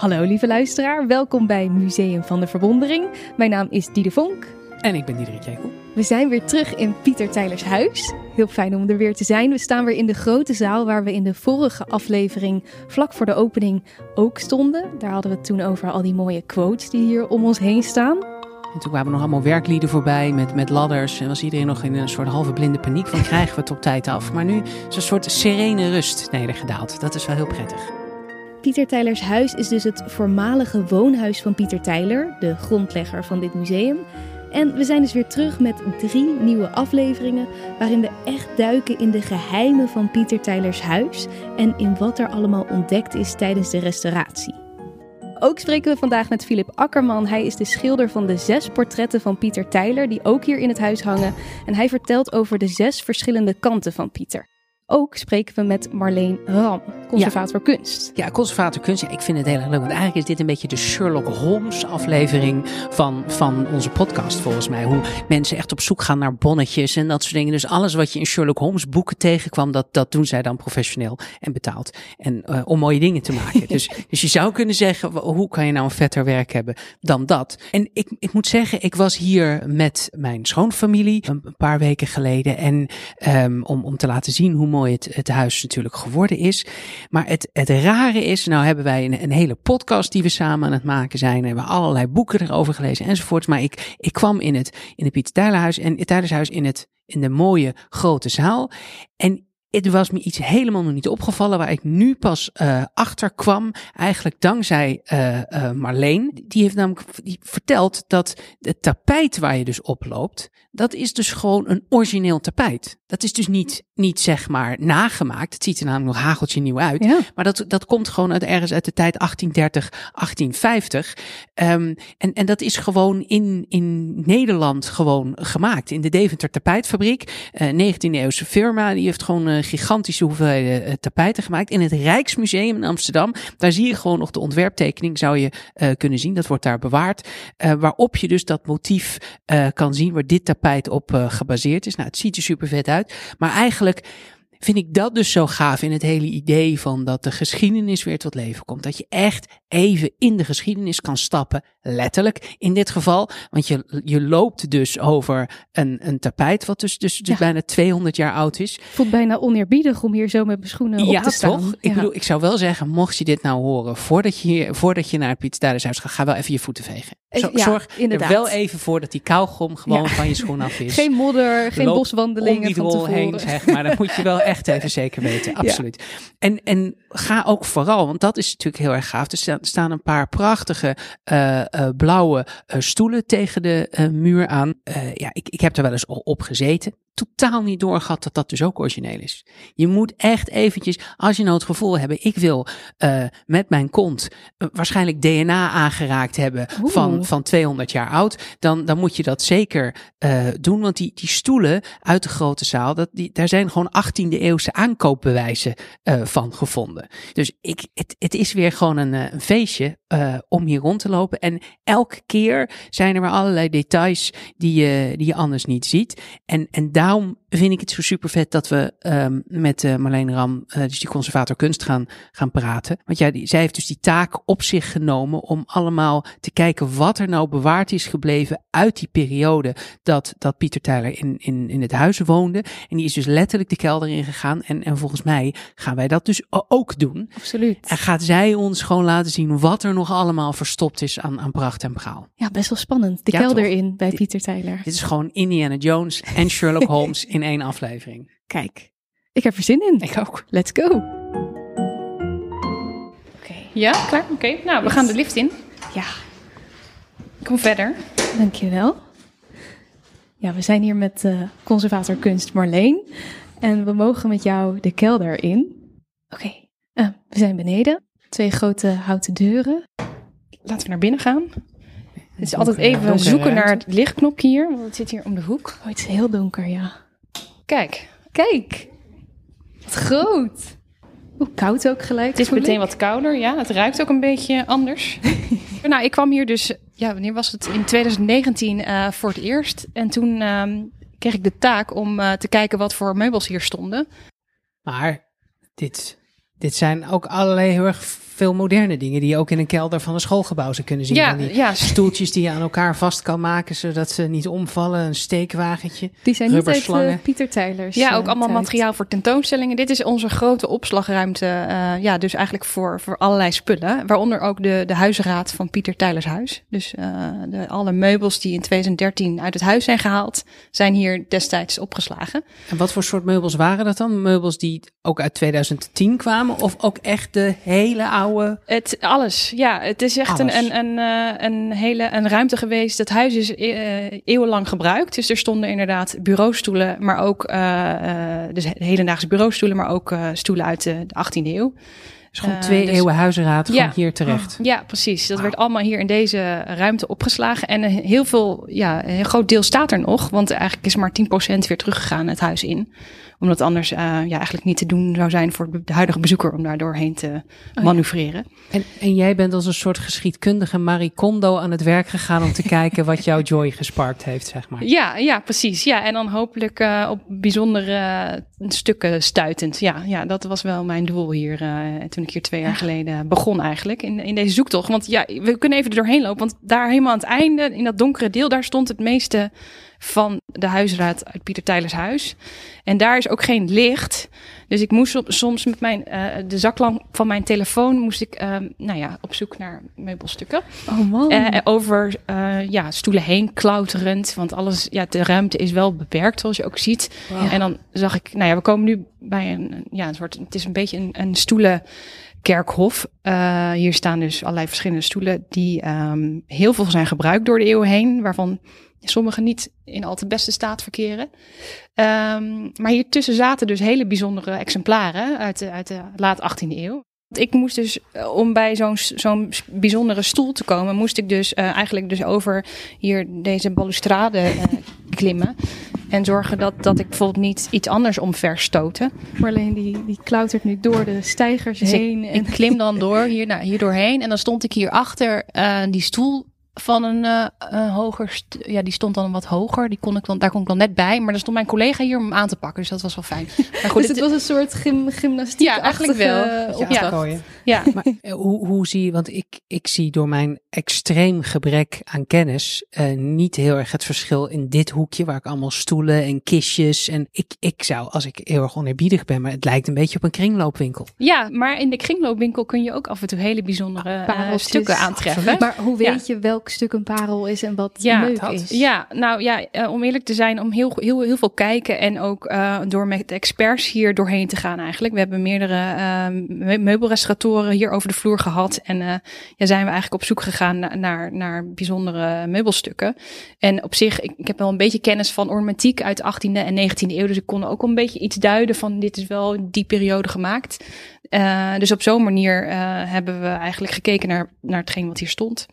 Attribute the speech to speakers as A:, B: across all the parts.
A: Hallo lieve luisteraar, welkom bij Museum van de Verwondering. Mijn naam is Diede Vonk.
B: En ik ben Diederik Jekel.
A: We zijn weer terug in Pieter Tijlers huis. Heel fijn om er weer te zijn. We staan weer in de grote zaal waar we in de vorige aflevering vlak voor de opening ook stonden. Daar hadden we het toen over al die mooie quotes die hier om ons heen staan.
B: En toen kwamen nog allemaal werklieden voorbij met, met ladders. En was iedereen nog in een soort halve blinde paniek van krijgen we het op tijd af. Maar nu is een soort serene rust nedergedaald. Dat is wel heel prettig.
A: Pieter Tijlers huis is dus het voormalige woonhuis van Pieter Tijler, de grondlegger van dit museum. En we zijn dus weer terug met drie nieuwe afleveringen waarin we echt duiken in de geheimen van Pieter Tijlers huis en in wat er allemaal ontdekt is tijdens de restauratie. Ook spreken we vandaag met Philip Akkerman. Hij is de schilder van de zes portretten van Pieter Tijler, die ook hier in het huis hangen. En hij vertelt over de zes verschillende kanten van Pieter. Ook spreken we met Marleen Ram, conservator kunst.
B: Ja, conservator kunst. Ja, ik vind het heel erg leuk. Want eigenlijk is dit een beetje de Sherlock Holmes aflevering van, van onze podcast volgens mij. Hoe mensen echt op zoek gaan naar bonnetjes en dat soort dingen. Dus alles wat je in Sherlock Holmes boeken tegenkwam, dat, dat doen zij dan professioneel en betaald. En uh, om mooie dingen te maken. dus, dus je zou kunnen zeggen, hoe kan je nou een vetter werk hebben dan dat? En ik, ik moet zeggen, ik was hier met mijn schoonfamilie een paar weken geleden. En um, om, om te laten zien hoe mooi het, het huis natuurlijk geworden is. Maar het, het rare is, nou hebben wij een, een hele podcast die we samen aan het maken zijn. Hebben allerlei boeken erover gelezen enzovoorts. Maar ik, ik kwam in het, in het Pieter en het Tijlershuis in het, in de mooie grote zaal. En het was me iets helemaal nog niet opgevallen, waar ik nu pas uh, achter kwam. Eigenlijk dankzij uh, uh, Marleen. Die heeft namelijk die verteld dat het tapijt waar je dus oploopt, dat is dus gewoon een origineel tapijt. Dat is dus niet, niet zeg maar nagemaakt. Het ziet er namelijk nog hageltje nieuw uit. Ja. Maar dat, dat komt gewoon uit ergens uit de tijd 1830, 1850. Um, en, en dat is gewoon in, in Nederland gewoon gemaakt. In de Deventer tapijtfabriek. Uh, 19e eeuwse firma. Die heeft gewoon gigantische hoeveelheden uh, tapijten gemaakt. In het Rijksmuseum in Amsterdam. Daar zie je gewoon nog de ontwerptekening. Zou je uh, kunnen zien. Dat wordt daar bewaard. Uh, waarop je dus dat motief kan zien. Waar dit tapijt op gebaseerd is. Nou, het ziet er super vet uit. Maar eigenlijk vind ik dat dus zo gaaf in het hele idee van dat de geschiedenis weer tot leven komt. Dat je echt even in de geschiedenis kan stappen, letterlijk in dit geval. Want je, je loopt dus over een, een tapijt wat dus, dus, dus ja. bijna 200 jaar oud is.
A: Voelt bijna oneerbiedig om hier zo met mijn schoenen
B: ja,
A: op te staan.
B: Toch? Ik bedoel, ik zou wel zeggen, mocht je dit nou horen, voordat je, voordat je naar het Piet gaat, ga wel even je voeten vegen.
A: Ja,
B: zorg
A: inderdaad.
B: er wel even voor dat die kauwgom gewoon van je schoen af is.
A: Geen modder, geen
B: Loop
A: boswandelingen
B: om die
A: van tevoren.
B: heen, zeg maar. Dat moet je wel echt even zeker weten, absoluut. En, en ga ook vooral, want dat is natuurlijk heel erg gaaf. Er staan, staan een paar prachtige uh, uh, blauwe uh, stoelen tegen de muur aan. ja, ik, ik heb er wel eens op gezeten totaal niet doorgehad dat dat dus ook origineel is. Je moet echt eventjes, als je nou het gevoel hebt, ik wil met mijn kont waarschijnlijk DNA aangeraakt hebben van, van 200 jaar oud, dan, dan moet je dat zeker doen. Want die, die stoelen uit de grote zaal, dat, die, daar zijn gewoon 18e eeuwse aankoopbewijzen van gevonden. Dus ik, het, het is weer gewoon een, een feestje om hier rond te lopen. En elke keer zijn er maar allerlei details die je, die je anders niet ziet. En, en daarom vind ik het zo super vet dat we um, met uh, Marleen Ram, uh, dus die conservator kunst, gaan, gaan praten. Want ja, die, zij heeft dus die taak op zich genomen om allemaal te kijken wat er nou bewaard is gebleven uit die periode dat, dat Pieter Tyler in, in, in het huis woonde. En die is dus letterlijk de kelder in gegaan. En, en volgens mij gaan wij dat dus ook doen.
A: Absoluut.
B: En gaat zij ons gewoon laten zien wat er nog allemaal verstopt is aan, aan pracht en praal.
A: Ja, best wel spannend. De
B: Ja,
A: kelder
B: toch?
A: in bij Pieter Tyler.
B: Dit is gewoon Indiana Jones en Sherlock Holmes in één aflevering.
A: Kijk, ik heb er zin in.
B: Ik ook.
A: Let's go.
C: Ja, klaar? Oké. Nou, we gaan de lift in.
A: Ja,
C: Kom verder.
A: dankjewel. Ja, we zijn hier met uh, conservator kunst Marleen. En we mogen met jou de kelder in. Oké, okay. uh, we zijn beneden. Twee grote houten deuren.
C: Laten we naar binnen gaan. Het is altijd even zoeken naar het lichtknopje hier, want het zit hier om de hoek.
A: Oh, het is heel donker, ja.
C: Kijk,
A: Kijk, wat groot. Hoe koud ook gelijk.
C: het is meteen
A: ik.
C: wat kouder. Ja, het ruikt ook een beetje anders. nou, ik kwam hier dus, ja, wanneer was het? In 2019 uh, voor het eerst. En toen uh, kreeg ik de taak om uh, te kijken wat voor meubels hier stonden.
B: Maar dit, dit zijn ook allerlei heel erg veel moderne dingen die je ook in een kelder van een schoolgebouw zou kunnen zien.
C: Ja,
B: Van die
C: ja.
B: stoeltjes die je aan elkaar vast kan maken zodat ze niet omvallen. Een steekwagentje.
A: Die zijn niet eh, Pieter Tylers.
C: Ja,
A: eh,
C: ook allemaal
A: tijd.
C: materiaal voor tentoonstellingen. Dit is onze grote opslagruimte. eh, ja, dus eigenlijk voor, voor allerlei spullen. Waaronder ook de, de huisraad van Pieter Tylers huis. Dus eh, de, alle meubels die in 2013 uit het huis zijn gehaald, zijn hier destijds opgeslagen.
B: En wat voor soort meubels waren dat dan? Meubels die ook uit 2010 kwamen of ook echt de hele oude...
C: Het, alles, ja. Het is echt een,
B: Alles.
C: een, een, eh, een hele een ruimte geweest. Het huis is eh, eeuwenlang gebruikt. Dus er stonden inderdaad bureaustoelen, maar ook eh, dus hedendaagse bureaustoelen, maar ook stoelen uit de, de 18e eeuw.
B: Dus gewoon twee
C: dus-
B: eeuwen huizenraad
C: Ja.
B: gewoon hier terecht.
C: Ja, precies. Dat werd allemaal hier in deze ruimte opgeslagen. En een heel veel, ja, een groot deel staat er nog. Want eigenlijk is maar 10% weer teruggegaan het huis in. Omdat anders eh, ja, eigenlijk niet te doen zou zijn voor de huidige bezoeker om daar doorheen te
A: ja.
C: manoeuvreren.
B: En, en jij bent als een soort geschiedkundige Marie Kondo aan het werk gegaan om te kijken wat jouw joy gesparkt heeft, zeg maar.
C: Ja, ja, precies. Ja, en dan hopelijk eh, op bijzondere eh, stukken stuitend. Ja, ja, dat was wel mijn doel hier eh, toen ik hier twee jaar geleden begon eigenlijk in, in deze zoektocht. Want ja, we kunnen even er doorheen lopen, want daar helemaal aan het einde, in dat donkere deel, daar stond het meeste van de huisraad uit Pieter Tylers huis. En daar is ook geen licht. Dus ik moest soms met mijn, eh, de zaklamp van mijn telefoon moest ik, eh, nou ja, op zoek naar meubelstukken.
A: Oh man.
C: Eh, over eh, ja, stoelen heen klauterend. Want alles, ja, de ruimte is wel beperkt, zoals je ook ziet.
A: Wow.
C: En dan zag ik, nou ja, we komen nu bij een, ja, een soort, het is een beetje een, een stoelenkerkhof. Eh, hier staan dus allerlei verschillende stoelen die ehm, heel veel zijn gebruikt door de eeuwen heen, waarvan sommige niet in al te beste staat verkeren. Ehm, maar hier tussen zaten dus hele bijzondere exemplaren uit de, uit de laat 18e eeuw. Ik moest dus, eh, om bij zo'n zo'n bijzondere stoel te komen, moest ik dus eh, eigenlijk dus over hier deze balustrade eh, klimmen. En zorgen dat, dat ik bijvoorbeeld niet iets anders omver stoten.
A: Marleen die, die klautert nu door de stijgers
C: Dus ik-
A: heen.
C: Ik klim dan door hier, nou, hier doorheen. En dan stond ik hier achter die stoel van een eh, eh, hoger... Ja, die stond dan wat hoger. Die kon ik dan, daar kon ik dan net bij. Maar dan stond mijn collega hier om hem aan te pakken. Dus dat was wel fijn. Maar goed,
A: dus het
C: het-
A: was een soort gym, gymnastiek.
C: Ja, eigenlijk wel.
B: Ja,
C: Ja.
B: gooien.
C: ja,
B: Maar eh, hoe, hoe zie je, want ik, ik zie door mijn extreem gebrek aan kennis eh, niet heel erg het verschil in dit hoekje waar ik allemaal stoelen en kistjes en ik, ik zou, als ik heel erg oneerbiedig ben, maar het lijkt een beetje op een kringloopwinkel.
C: ja, maar in de kringloopwinkel kun je ook af en toe hele bijzondere eh,
A: Pareltjes.
C: stukken aantreffen.
A: Maar hoe weet
C: Ja.
A: je welk stuk een parel is en wat
C: Ja,
A: leuk is?
C: Ja, nou ja, eh, om eerlijk te zijn, om heel, heel, heel veel kijken en ook eh, door met de experts hier doorheen te gaan eigenlijk. We hebben meerdere me- meubelrestauratoren hier over de vloer gehad en eh, ja, zijn we eigenlijk op zoek gegaan na- naar, naar bijzondere meubelstukken. En op zich, ik, ik heb wel een beetje kennis van ornamentiek uit de 18e en 19e eeuw, dus ik kon ook een beetje iets duiden van dit is wel in die periode gemaakt. Eh, dus op zo'n manier eh, hebben we eigenlijk gekeken naar, naar hetgeen wat hier stond.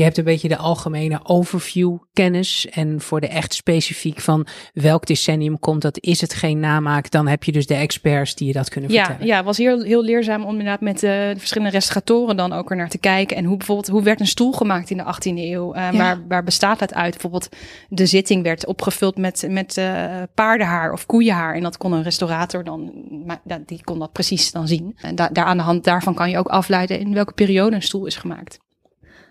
B: Je hebt een beetje de algemene overview kennis en voor de echt specifiek van welk decennium komt dat, is het geen namaak, dan heb je dus de experts die je dat kunnen
C: Ja,
B: vertellen.
C: ja, het was heel, heel leerzaam om inderdaad met eh, de verschillende restauratoren dan ook er naar te kijken. En hoe bijvoorbeeld, hoe werd een stoel gemaakt in de 18e eeuw?
B: Ja.
C: waar, waar bestaat dat uit? Bijvoorbeeld de zitting werd opgevuld met, met eh, paardenhaar of koeienhaar. En dat kon een restaurator dan, maar, die kon dat precies dan zien. En da daar aan de hand daarvan kan je ook afleiden in welke periode een stoel is gemaakt.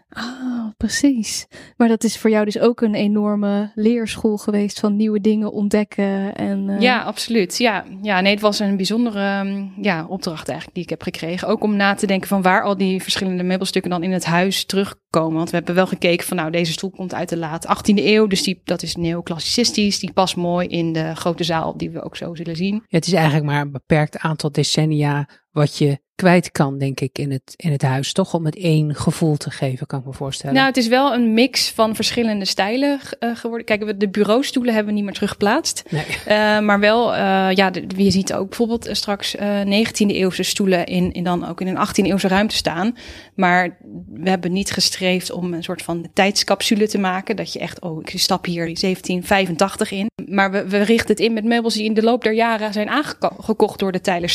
A: Ah, precies. Maar dat is voor jou dus ook een enorme leerschool geweest van nieuwe dingen ontdekken. En, eh,
C: Ja, absoluut. Ja, ja, nee, het was een bijzondere ehm, ja, opdracht eigenlijk die ik heb gekregen. Ook om na te denken van waar al die verschillende meubelstukken dan in het huis terugkomen. Want we hebben wel gekeken van nou, deze stoel komt uit de laat 18e eeuw. Dus die, dat is neoclassicistisch. Die past mooi in de grote zaal die we ook zo zullen zien.
B: Ja, het is eigenlijk maar een beperkt aantal decennia wat je kwijt kan, denk ik, in het, in het huis. Toch om het één gevoel te geven, kan ik me voorstellen.
C: Nou, het is wel een mix van verschillende stijlen eh, geworden. Kijk, we- de bureaustoelen hebben we niet meer teruggeplaatst.
B: nee.
C: Eh, maar wel, eh, ja, de, je ziet ook bijvoorbeeld straks eh 19e eeuwse stoelen in, in dan ook in een 18e eeuwse ruimte staan. Maar we hebben niet gestreefd om een soort van tijdscapsule te maken. Dat je echt, oh, ik stap hier 1785 in. Maar we, we richten het in met meubels die in de loop der jaren zijn aangekocht door de Tyler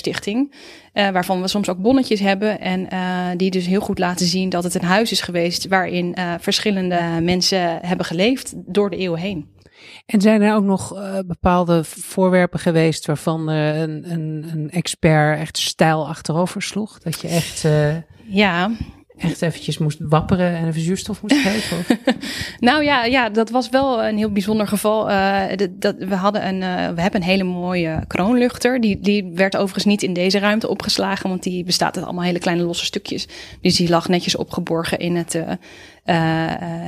C: Eh, waarvan we soms ook bonnetjes hebben. En eh, die dus heel goed laten zien dat het een huis is geweest waarin eh, verschillende mensen hebben geleefd door de eeuwen heen.
B: En zijn er ook nog bepaalde voorwerpen geweest waarvan een, een, een, expert echt stijl achterover sloeg? Dat je echt.
C: Ja,
B: echt eventjes moest wapperen en even zuurstof moest geven?
C: nou ja, ja, dat was wel een heel bijzonder geval. Uh, dat, we, hadden een, uh, we hebben een hele mooie kroonluchter. Die, die werd overigens niet in deze ruimte opgeslagen, want die bestaat uit allemaal hele kleine losse stukjes. Dus die lag netjes opgeborgen in het uh,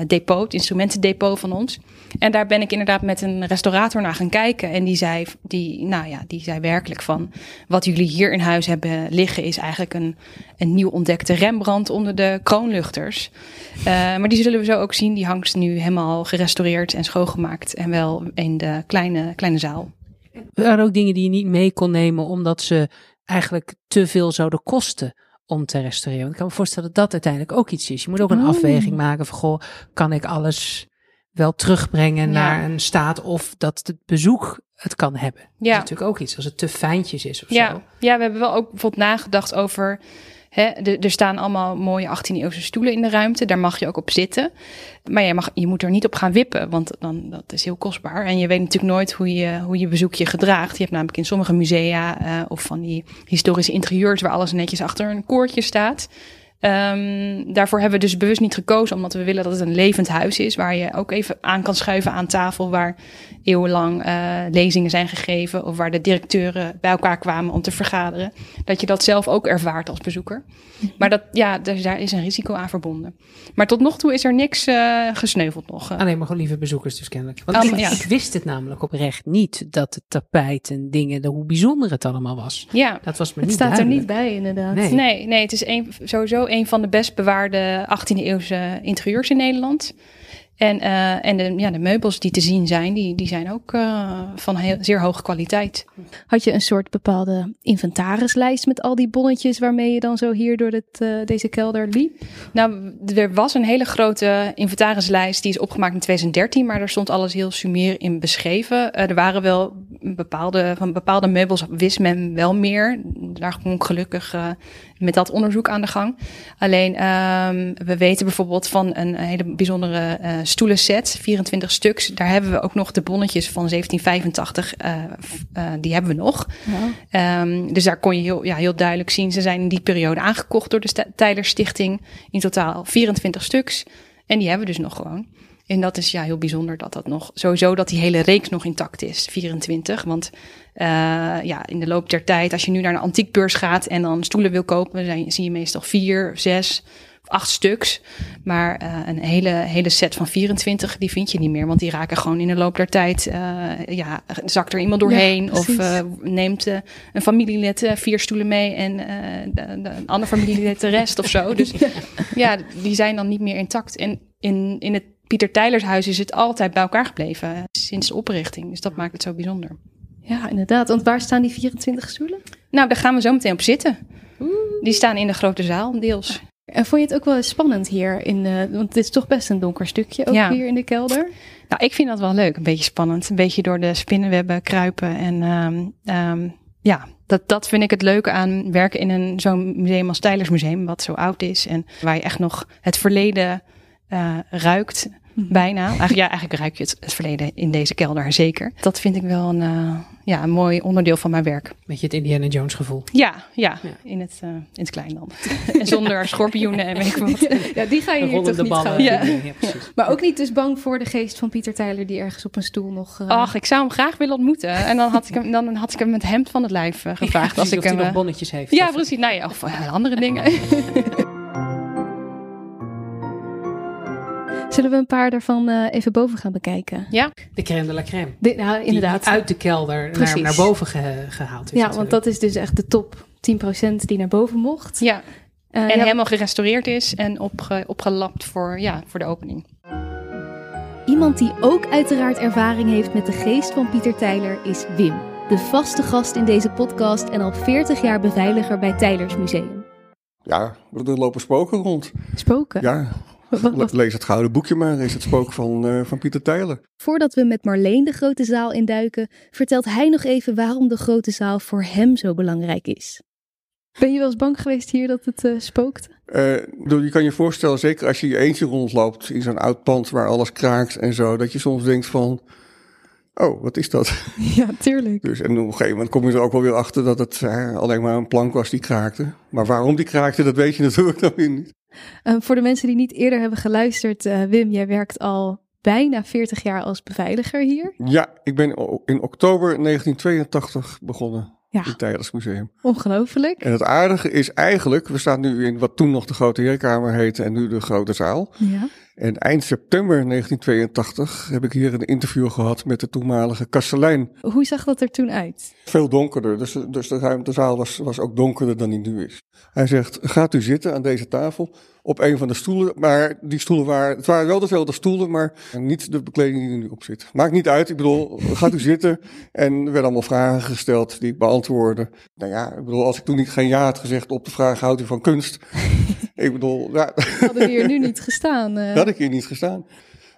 C: depot, het instrumentendepot van ons. En daar ben ik inderdaad met een restaurator naar gaan kijken. En die zei, die, nou ja, die zei werkelijk van... wat jullie hier in huis hebben liggen... is eigenlijk een, een nieuw ontdekte Rembrandt onder de kroonluchters. Uh, maar die zullen we zo ook zien. Die hangt nu helemaal gerestaureerd en schoongemaakt. En wel in de kleine, kleine zaal.
B: Er waren ook dingen die je niet mee kon nemen... omdat ze eigenlijk te veel zouden kosten om te restaureren. Want ik kan me voorstellen dat dat uiteindelijk ook iets is. Je moet ook een oh. afweging maken van, goh, kan ik alles wel terugbrengen naar een staat of dat het bezoek het kan hebben. Ja. Dat is natuurlijk ook iets als het te fijntjes is of
C: ja.
B: zo.
C: Ja, we hebben wel ook bijvoorbeeld nagedacht over Er staan allemaal mooie 18e-eeuwse stoelen in de ruimte. Daar mag je ook op zitten. Maar je, mag, je moet er niet op gaan wippen, want dan, dat is heel kostbaar. En je weet natuurlijk nooit hoe je, hoe je bezoek je gedraagt. Je hebt namelijk in sommige musea uh, of van die historische interieurs... waar alles netjes achter een koordje staat... Um, daarvoor hebben we dus bewust niet gekozen, omdat we willen dat het een levend huis is, waar je ook even aan kan schuiven aan tafel, waar eeuwenlang uh, lezingen zijn gegeven of waar de directeuren bij elkaar kwamen om te vergaderen. Dat je dat zelf ook ervaart als bezoeker. Mhm. Maar dat, ja, daar is een risico aan verbonden. Maar tot nog toe is er niks uh, gesneuveld nog.
B: Alleen ah, maar gewoon lieve bezoekers dus kennelijk. Want ik, ja. ik, wist het namelijk oprecht niet, dat het tapijt en dingen, hoe bijzonder het allemaal was.
C: Ja,
B: dat was me
A: het
B: niet
A: staat er niet bij inderdaad.
C: Nee, nee, nee het is een, sowieso een van de best bewaarde 18e eeuwse interieurs in Nederland. En, uh, en de, ja, de meubels die te zien zijn, die, die zijn ook uh, van heel, zeer hoge kwaliteit.
A: Had je een soort bepaalde inventarislijst met al die bonnetjes waarmee je dan zo hier door het, uh, deze kelder liep?
C: Nou, er was een hele grote inventarislijst die is opgemaakt in 2013, maar daar stond alles heel sumier in beschreven. er waren wel bepaalde, van bepaalde meubels wist men wel meer. Daar kon ik gelukkig met dat onderzoek aan de gang. Alleen um, we weten bijvoorbeeld van een hele bijzondere uh, stoelenset, 24 stuks. Daar hebben we ook nog de bonnetjes van 1785, uh, uh, die hebben we nog. Ja. Um, dus daar kon je heel, ja, heel duidelijk zien, ze zijn in die periode aangekocht door de Tyler Stichting. In totaal 24 stuks. En die hebben we dus nog gewoon. En dat is ja heel bijzonder dat dat nog sowieso dat die hele reeks nog intact is, 24. Want uh, ja, in de loop der tijd, als je nu naar een antiekbeurs gaat en dan stoelen wil kopen, dan zie je meestal vier, zes of acht stuks. Maar uh, een hele, hele set van 24, die vind je niet meer. Want die raken gewoon in de loop der tijd, uh, ja, zakt er iemand doorheen. of neemt een familielid vier stoelen mee en de, de, een ander familielid de rest of zo. Dus ja, die zijn dan niet meer intact. En in, in het Pieter Tijlers huis is het altijd bij elkaar gebleven sinds de oprichting. Dus dat maakt het zo bijzonder.
A: Ja, inderdaad. Want waar staan die 24 stoelen?
C: Nou, daar gaan we zo meteen op zitten. Die staan in de grote zaal, deels.
A: En vond je het ook wel spannend hier? In de, want het is toch best een donker stukje ook hier in de kelder.
C: Nou, ik vind dat wel leuk. Een beetje spannend. Een beetje door de spinnenwebben kruipen. En um, um, ja, dat, dat vind ik het leuke aan werken in een zo'n museum als Museum, wat zo oud is. En waar je echt nog het verleden uh, ruikt. Mhm. Bijna. Eigenlijk, ja, eigenlijk ruik je het, het, verleden in deze kelder zeker. Dat vind ik wel een, uh, ja, een mooi onderdeel van mijn werk.
B: Beetje het Indiana Jones gevoel.
C: Ja, ja, ja. In, het, uh, in het klein dan. en zonder schorpioenen en weet ik wat.
A: Ja, die ga je hier toch niet ballen. gaan. Ja. ja maar ook niet dus bang voor de geest van Pieter Tyler die ergens op een stoel nog...
C: Uh... Ach, ik zou hem graag willen ontmoeten. En dan had ik hem, dan had ik hem met hemd van het lijf gevraagd. als ik
B: of
C: hem,
B: hij nog bonnetjes heeft.
C: Ja, precies. Nou ja, of andere dingen.
A: Zullen we een paar daarvan uh, even boven gaan bekijken?
C: Ja.
B: De crème de la crème.
A: De, nou, inderdaad.
B: Die uit de kelder naar, naar, boven gehaald is.
A: Ja, want dat is dus echt de top 10% die naar boven mocht.
C: Ja. Uh, en ja. helemaal gerestaureerd is en opge, opgelapt voor, ja, voor de opening.
A: Iemand die ook uiteraard ervaring heeft met de geest van Pieter Tijler is Wim. De vaste gast in deze podcast en al 40 jaar beveiliger bij Tijlers Museum.
D: Ja, er lopen spoken rond.
A: Spoken?
D: Ja, Lees het gouden boekje maar, is het spook van, uh, van Pieter Tijler.
A: Voordat we met Marleen de grote zaal induiken, vertelt hij nog even waarom de grote zaal voor hem zo belangrijk is. Ben je wel eens bang geweest hier dat het uh, spookt?
D: Uh, je kan je voorstellen, zeker als je je eentje rondloopt in zo'n oud pand waar alles kraakt en zo, dat je soms denkt van, oh, wat is dat?
A: Ja, tuurlijk.
D: Dus, en op een gegeven moment kom je er ook wel weer achter dat het eh, alleen maar een plank was die kraakte. Maar waarom die kraakte, dat weet je natuurlijk dan weer niet.
A: Uh, voor de mensen die niet eerder hebben geluisterd, uh, Wim, jij werkt al bijna 40 jaar als beveiliger hier.
D: Ja, ik ben in oktober 1982 begonnen. Ja. In het Tijdersmuseum.
A: Ongelooflijk.
D: En het aardige is eigenlijk, we staan nu in wat toen nog de Grote Heerkamer heette en nu de Grote Zaal.
A: Ja.
D: En eind september 1982 heb ik hier een interview gehad met de toenmalige kastelein.
A: Hoe zag dat er toen uit?
D: Veel donkerder, dus, dus de, ruimte, de zaal was, was ook donkerder dan die nu is. Hij zegt, gaat u zitten aan deze tafel op een van de stoelen. Maar die stoelen waren, het waren wel dezelfde stoelen, maar niet de bekleding die er nu op zit. Maakt niet uit, ik bedoel, gaat u zitten. En er werden allemaal vragen gesteld die ik beantwoordde. Nou ja, ik bedoel, als ik toen niet geen ja had gezegd op de vraag, houdt u van kunst? Ik bedoel, ja.
A: Hadden we hier nu niet gestaan. Uh...
D: Had ik hier niet gestaan.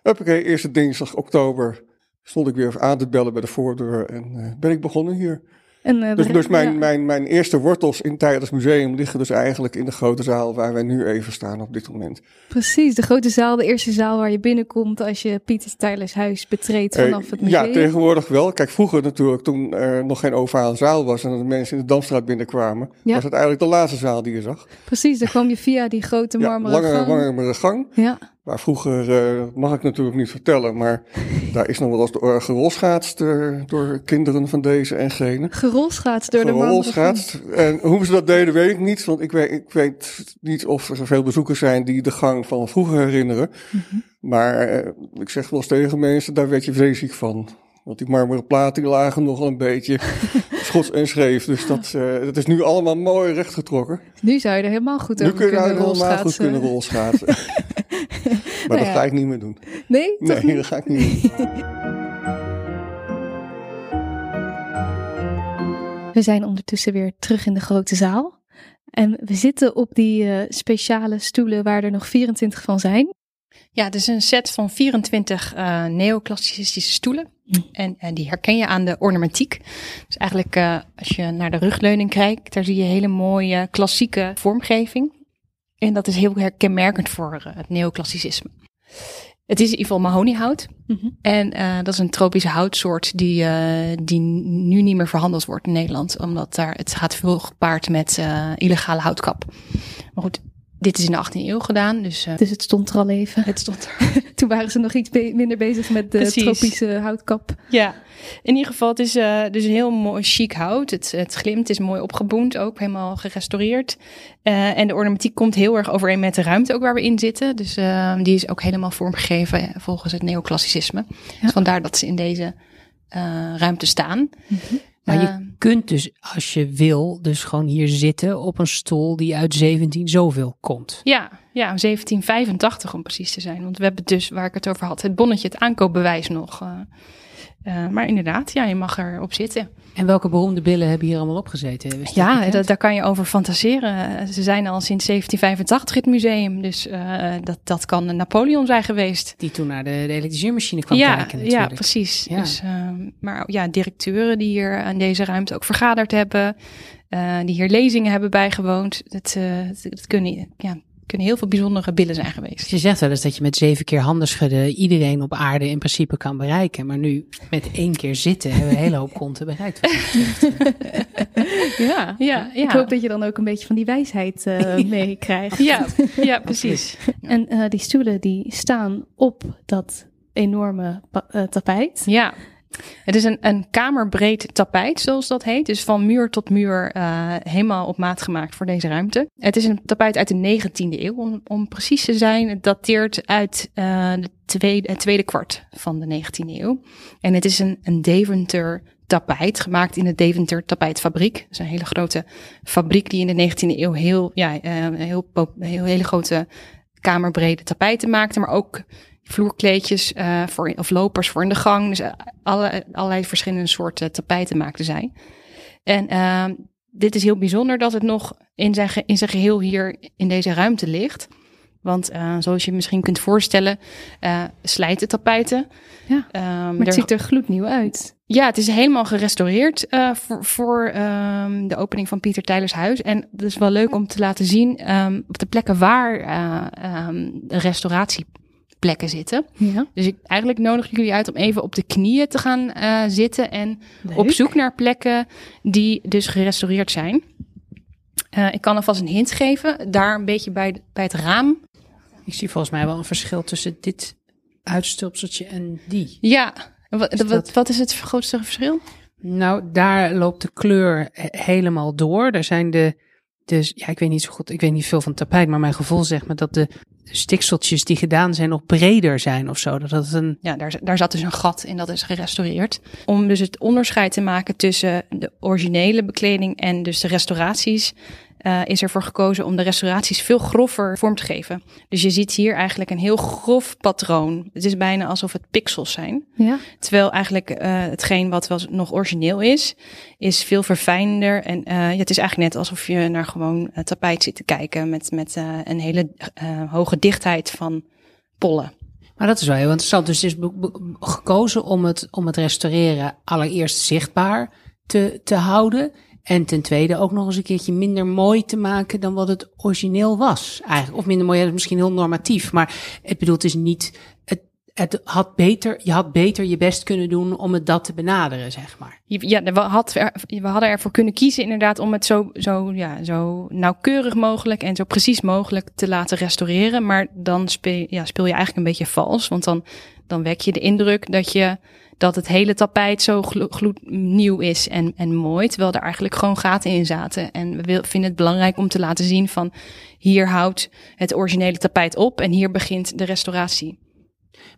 D: Oké, eerste dinsdag oktober stond ik weer aan te bellen bij de voordeur en uh, ben ik begonnen hier. En, uh, dus dus mijn, ja. mijn, mijn eerste wortels in Tijdens Museum liggen dus eigenlijk in de grote zaal waar wij nu even staan op dit moment.
A: Precies, de grote zaal, de eerste zaal waar je binnenkomt als je Pieter Tijdens huis betreedt vanaf het museum.
D: Ja, tegenwoordig wel. Kijk, vroeger natuurlijk, toen er nog geen ovale zaal was en de mensen in de Damstraat binnenkwamen, ja. was het eigenlijk de laatste zaal die je zag.
A: Precies, dan kwam je via die grote marmeren
D: ja,
A: gang.
D: Langere gang.
A: Ja.
D: Maar vroeger, uh, mag ik natuurlijk niet vertellen, maar daar is nog wel eens door gerolschaatst uh, door kinderen van deze en gene.
A: Gerolschaatst door
D: gerolschaatst.
A: de
D: En hoe ze dat deden, weet ik niet, want ik weet, ik weet niet of er veel bezoekers zijn die de gang van vroeger herinneren. Mm -hmm. Maar uh, ik zeg wel eens tegen mensen, daar werd je vreselijk van. Want die marmeren platen die lagen nog een beetje schots en schreef. Dus dat, uh, dat is nu allemaal mooi rechtgetrokken.
A: Nu zou je er helemaal goed over
D: nu kun je
A: kunnen
D: er helemaal goed kunnen rolschaatsen. maar nou dat ja. ga ik niet meer doen.
A: Nee?
D: Nee,
A: niet?
D: dat ga ik niet doen.
A: We zijn ondertussen weer terug in de grote zaal. En we zitten op die uh, speciale stoelen waar er nog 24 van zijn.
C: Ja, het is een set van 24 uh, neoclassicistische stoelen. Hm. En, en, die herken je aan de ornamentiek. Dus eigenlijk uh, als je naar de rugleuning kijkt, daar zie je hele mooie klassieke vormgeving. En dat is heel kenmerkend voor uh, het neoclassicisme. Het is in ieder geval mahoniehout. Mm -hmm. En uh, dat is een tropische houtsoort die, die nu niet meer verhandeld wordt in Nederland. Omdat daar, het gaat veel gepaard met illegale houtkap. Maar goed, dit is in de 18e eeuw gedaan. Dus, uh,
A: dus het stond er al even.
C: Het stond er.
A: Toen waren ze nog iets be minder bezig met de Precies. tropische houtkap.
C: Ja, in ieder geval, het is uh, dus een heel mooi chic hout. Het, het glimt, het is mooi opgeboend, ook helemaal gerestaureerd. Uh, en de ornamentiek komt heel erg overeen met de ruimte ook waar we in zitten. Dus die is ook helemaal vormgegeven volgens het neoclassicisme. Ja. Dus vandaar dat ze in deze ruimte staan.
B: Mm -hmm. Maar je kunt dus, als je wil, dus gewoon hier zitten op een stoel die uit 17 zoveel komt.
C: Ja, ja, 1785 om precies te zijn. Want we hebben dus, waar ik het over had, het bonnetje, het aankoopbewijs nog. Uh, uh, maar inderdaad, ja, je mag erop zitten.
B: En welke beroemde billen hebben hier allemaal opgezeten?
C: Ja, dat, daar kan je over fantaseren. Ze zijn al sinds 1785 in het museum. Dus uh, dat, dat kan Napoleon zijn geweest.
B: Die toen naar de, de kwam
C: ja,
B: kijken natuurlijk.
C: Ja, precies. Ja. Dus, uh, maar ja, directeuren die hier aan deze ruimte ook vergaderd hebben. Die hier lezingen hebben bijgewoond. Dat, dat kunnen, ja, kunnen heel veel bijzondere billen zijn geweest.
B: Je zegt wel eens dat je met zeven keer handen schudden iedereen op aarde in principe kan bereiken. Maar nu met één keer zitten hebben we een hele hoop konten bereikt.
A: ja, ja, ja, ik hoop dat je dan ook een beetje van die wijsheid uh, meekrijgt.
C: ja, ja, precies.
A: En uh, die stoelen die staan op dat enorme uh, tapijt.
C: Ja. Het is een, een kamerbreed tapijt, zoals dat heet. Dus van muur tot muur uh, helemaal op maat gemaakt voor deze ruimte. Het is een tapijt uit de 19e eeuw, om, precies te zijn. Het dateert uit de tweede, het tweede kwart van de 19e eeuw. En het is een, een Deventer tapijt, gemaakt in de Deventer tapijtfabriek. Dat is een hele grote fabriek die in de 19e eeuw heel, ja, uh, heel, heel, hele grote kamerbrede tapijten maakte, maar ook vloerkleedjes uh, voor, of lopers voor in de gang. Dus alle, allerlei verschillende soorten tapijten maakten zij. En uh, dit is heel bijzonder dat het nog in zijn, in zijn geheel hier in deze ruimte ligt. Want uh, zoals je misschien kunt voorstellen, slijten tapijten.
A: Ja, um, maar het ziet er gloednieuw uit.
C: Ja, het is helemaal gerestaureerd voor, voor um, de opening van Pieter Tijlers huis. En het is wel leuk om te laten zien um, op de plekken waar de restauratie plekken zitten.
A: Ja.
C: Dus ik, eigenlijk nodig ik jullie uit om even op de knieën te gaan eh, zitten en
A: Leuk.
C: op zoek naar plekken die dus gerestaureerd zijn. Eh, ik kan alvast een hint geven. Daar een beetje bij, bij het raam.
B: Ik zie volgens mij wel een verschil tussen dit uitstulpseltje en die.
C: Ja, wat,
B: Is
C: wat,
B: dat-
C: wat is het grootste verschil?
B: Nou, daar loopt de kleur he- helemaal door. Daar zijn de, dus ja, ik weet niet zo goed, ik weet niet veel van tapijt, maar mijn gevoel zegt me dat de stikseltjes die gedaan zijn nog breder zijn of zo. Dat het een,
C: Ja, daar, daar zat dus een gat in, dat is gerestaureerd. Om dus het onderscheid te maken tussen de originele bekleding en dus de restauraties, eh, is ervoor gekozen om de restauraties veel grover vorm te geven. Dus je ziet hier eigenlijk een heel grof patroon. Het is bijna alsof het pixels zijn.
A: Ja.
C: Terwijl eigenlijk eh, hetgeen wat wel nog origineel is, is veel verfijnder. En eh, ja, het is eigenlijk net alsof je naar gewoon tapijt zit te kijken met, met een hele hoge dichtheid van pollen.
B: maar dat is wel heel interessant. Dus het is gekozen om het, om het restaureren allereerst zichtbaar te, te houden. En ten tweede ook nog eens een keertje minder mooi te maken dan wat het origineel was. Eigenlijk. Of minder mooi, ja, dat is misschien heel normatief. Maar het bedoelt is niet. Het, het had beter, je had beter je best kunnen doen om het dat te benaderen, zeg maar.
C: Ja, we, we hadden ervoor kunnen kiezen inderdaad om het zo, zo, ja, zo nauwkeurig mogelijk en zo precies mogelijk te laten restaureren. Maar dan speel, ja, speel je eigenlijk een beetje vals. Want dan, dan wek je de indruk dat, je, dat het hele tapijt zo glo- gloednieuw is en, en mooi. Terwijl er eigenlijk gewoon gaten in zaten. En we wil- vinden het belangrijk om te laten zien van hier houdt het originele tapijt op en hier begint de restauratie.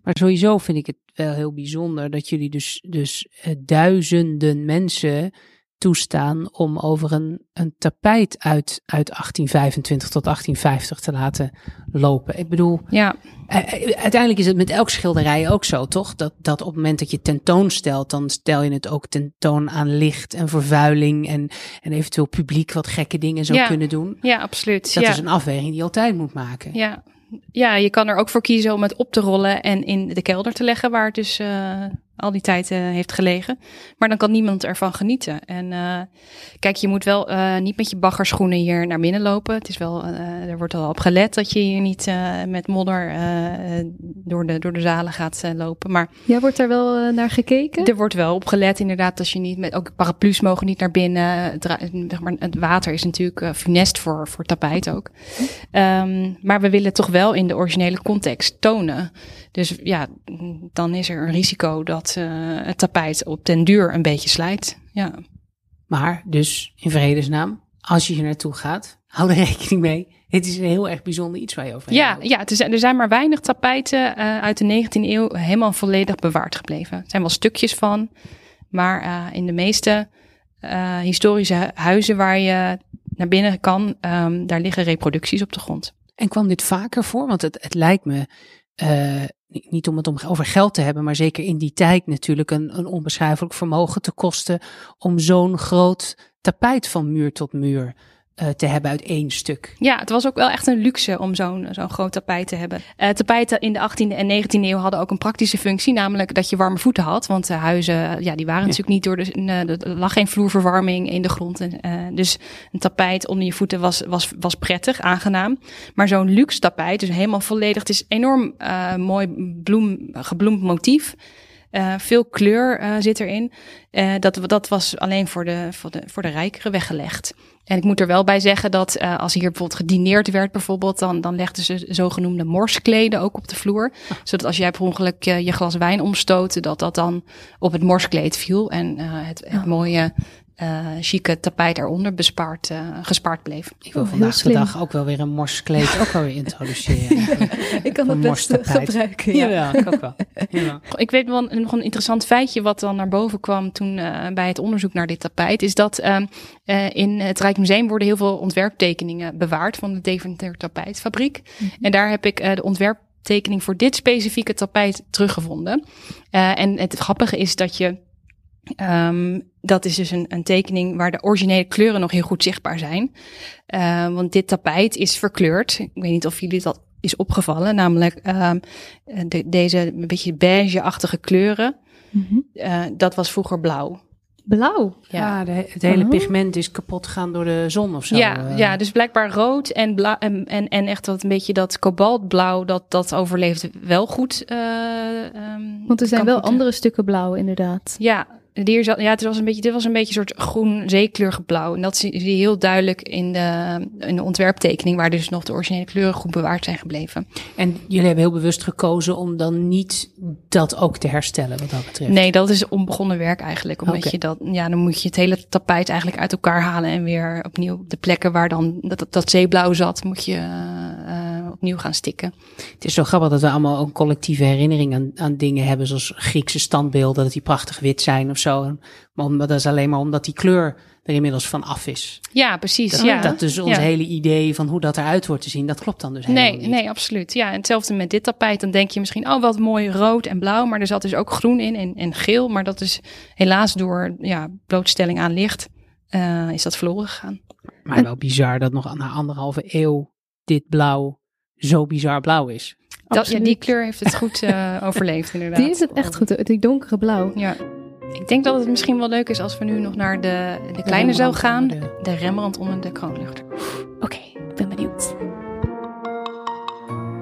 B: Maar sowieso vind ik het wel heel bijzonder dat jullie dus, dus eh, duizenden mensen toestaan om over een, een tapijt uit, uit 1825 tot 1850 te laten lopen. Ik bedoel,
C: Ja,
B: uiteindelijk is het met elk schilderij ook zo, toch? Dat, dat op het moment dat je tentoonstelt, dan stel je het ook tentoon aan licht en vervuiling en, en eventueel publiek wat gekke dingen zou
C: Ja.
B: kunnen doen.
C: ja absoluut.
B: Dat
C: ja.
B: is een afweging die je altijd moet maken.
C: Ja. ja, je kan er ook voor kiezen om het op te rollen en in de kelder te leggen, waar het dus eh, al die tijd eh, heeft gelegen. Maar dan kan niemand ervan genieten. En eh, kijk, je moet wel eh, niet met je baggerschoenen hier naar binnen lopen. Het is wel, er wordt al op gelet dat je hier niet met modder door, de, door de zalen gaat lopen. Maar
A: Ja, wordt daar wel naar gekeken?
C: er wordt wel op gelet, inderdaad, dat je niet met ook paraplu's mogen niet naar binnen. Het, zeg maar, het water is natuurlijk funest voor, voor tapijt ook. Ehm, maar we willen toch wel in de originele context tonen. Dus ja, dan is er een risico dat eh, het tapijt op den duur een beetje slijt. Ja.
B: Maar dus in vredesnaam, als je hier naartoe gaat, hou er rekening mee. Het is een heel erg bijzonder iets waar je over
C: Ja,
B: hebt.
C: ja het is, er zijn maar weinig tapijten eh, uit de 19e eeuw helemaal volledig bewaard gebleven. Er zijn wel stukjes van, maar eh, in de meeste historische hu- huizen waar je naar binnen kan, ehm, daar liggen reproducties op de grond.
B: En kwam dit vaker voor? Want het, het lijkt me, eh, niet- om het om, over geld te hebben, maar zeker in die tijd natuurlijk een, een onbeschrijfelijk vermogen te kosten om zo'n groot tapijt van muur tot muur te hebben uit één stuk.
C: Ja, het was ook wel echt een luxe om zo'n zo'n groot tapijt te hebben. Eh tapijten in de 18e en 19e eeuw hadden ook een praktische functie, namelijk dat je warme voeten had. Want de huizen, ja, die waren natuurlijk niet door de, eh, er lag geen vloerverwarming in de grond. En, eh, dus een tapijt onder je voeten was, was, was prettig, aangenaam. Maar zo'n luxe tapijt, dus helemaal volledig, het is enorm eh, mooi bloem, gebloemd motief. Eh, veel kleur eh, zit erin. Eh, dat, dat was alleen voor de, voor, de, voor de rijkeren weggelegd. En ik moet er wel bij zeggen dat als hier bijvoorbeeld gedineerd werd, bijvoorbeeld, dan, dan legden ze zogenoemde morskleden ook op de vloer. Zodat als jij per ongeluk je glas wijn omstootte, dat dat dan op het morskleed viel. En het, het mooie, eh chique tapijt eronder bespaard, eh, gespaard bleef.
B: Ik wil
A: Oh,
B: vandaag de dag ook wel weer een morskleed ook wel weer introduceren. eigenlijk.
A: ik kan het best gebruiken. Ja.
B: Ja, ik ook wel. Ja.
C: Ik weet wel een- nog een interessant feitje wat dan naar boven kwam toen eh, bij het onderzoek naar dit tapijt. Is dat ehm, eh, in het Rijksmuseum worden heel veel ontwerptekeningen bewaard van de Deventer tapijtfabriek. En daar heb ik eh, de ontwerptekening voor dit specifieke tapijt teruggevonden. Eh, en het grappige is dat je Ehm, dat is dus een, een tekening waar de originele kleuren nog heel goed zichtbaar zijn. Eh, want dit tapijt is verkleurd. Ik weet niet of jullie dat is opgevallen. Namelijk ehm, de, deze een beetje beige-achtige kleuren.
A: Mhm.
C: eh, dat was vroeger blauw.
A: blauw.
C: Ja.
B: Ah, de- het hele
A: Oh.
B: pigment is kapot gegaan door de zon of zo.
C: Ja,
B: eh.
C: ja, dus blijkbaar rood en, blauw, en, en, en echt wat een beetje dat kobaltblauw, dat, dat overleeft wel goed. eh, ehm,
A: Want er zijn wel andere stukken blauw, inderdaad.
C: Ja, hier zat, ja het was een beetje, dit was een beetje een soort groen zeekleurige blauw. En dat zie je heel duidelijk in de, in de ontwerptekening, waar dus nog de originele kleuren goed bewaard zijn gebleven.
B: En jullie hebben heel bewust gekozen om dan niet dat ook te herstellen wat dat betreft.
C: Nee, dat is onbegonnen werk eigenlijk. Omdat je dat, ja, dan moet je het hele tapijt eigenlijk uit elkaar halen en weer opnieuw op de plekken waar dan dat, dat, zeeblauw zat, moet je eh, opnieuw gaan stikken.
B: Het is zo grappig dat we allemaal ook collectieve herinnering aan, aan dingen hebben, zoals Griekse standbeelden, dat die prachtig wit zijn of zo. Maar dat is alleen maar omdat die kleur er inmiddels van af is.
C: Ja, precies.
B: Dat,
C: ja.
B: dat dus ons
C: Ja.
B: hele idee van hoe dat eruit wordt te zien, dat klopt dan dus helemaal
C: Nee,
B: niet.
C: nee, absoluut. Ja, en hetzelfde met dit tapijt. Dan denk je misschien, oh, wat mooi rood en blauw. Maar er zat dus ook groen in en, en geel. Maar dat is helaas door ja, blootstelling aan licht, eh, is dat verloren gegaan.
B: Maar wel bizar dat nog na anderhalve eeuw dit blauw zo bizar blauw is.
C: Dat, ja, die kleur heeft het goed eh, overleefd, inderdaad.
A: Die is het echt goed, die donkere blauw.
C: Ja. Ik denk dat het misschien wel leuk is als we nu nog naar de, de kleine zaal gaan. De Rembrandt onder de kroonluchter.
A: Oké, ik ben benieuwd.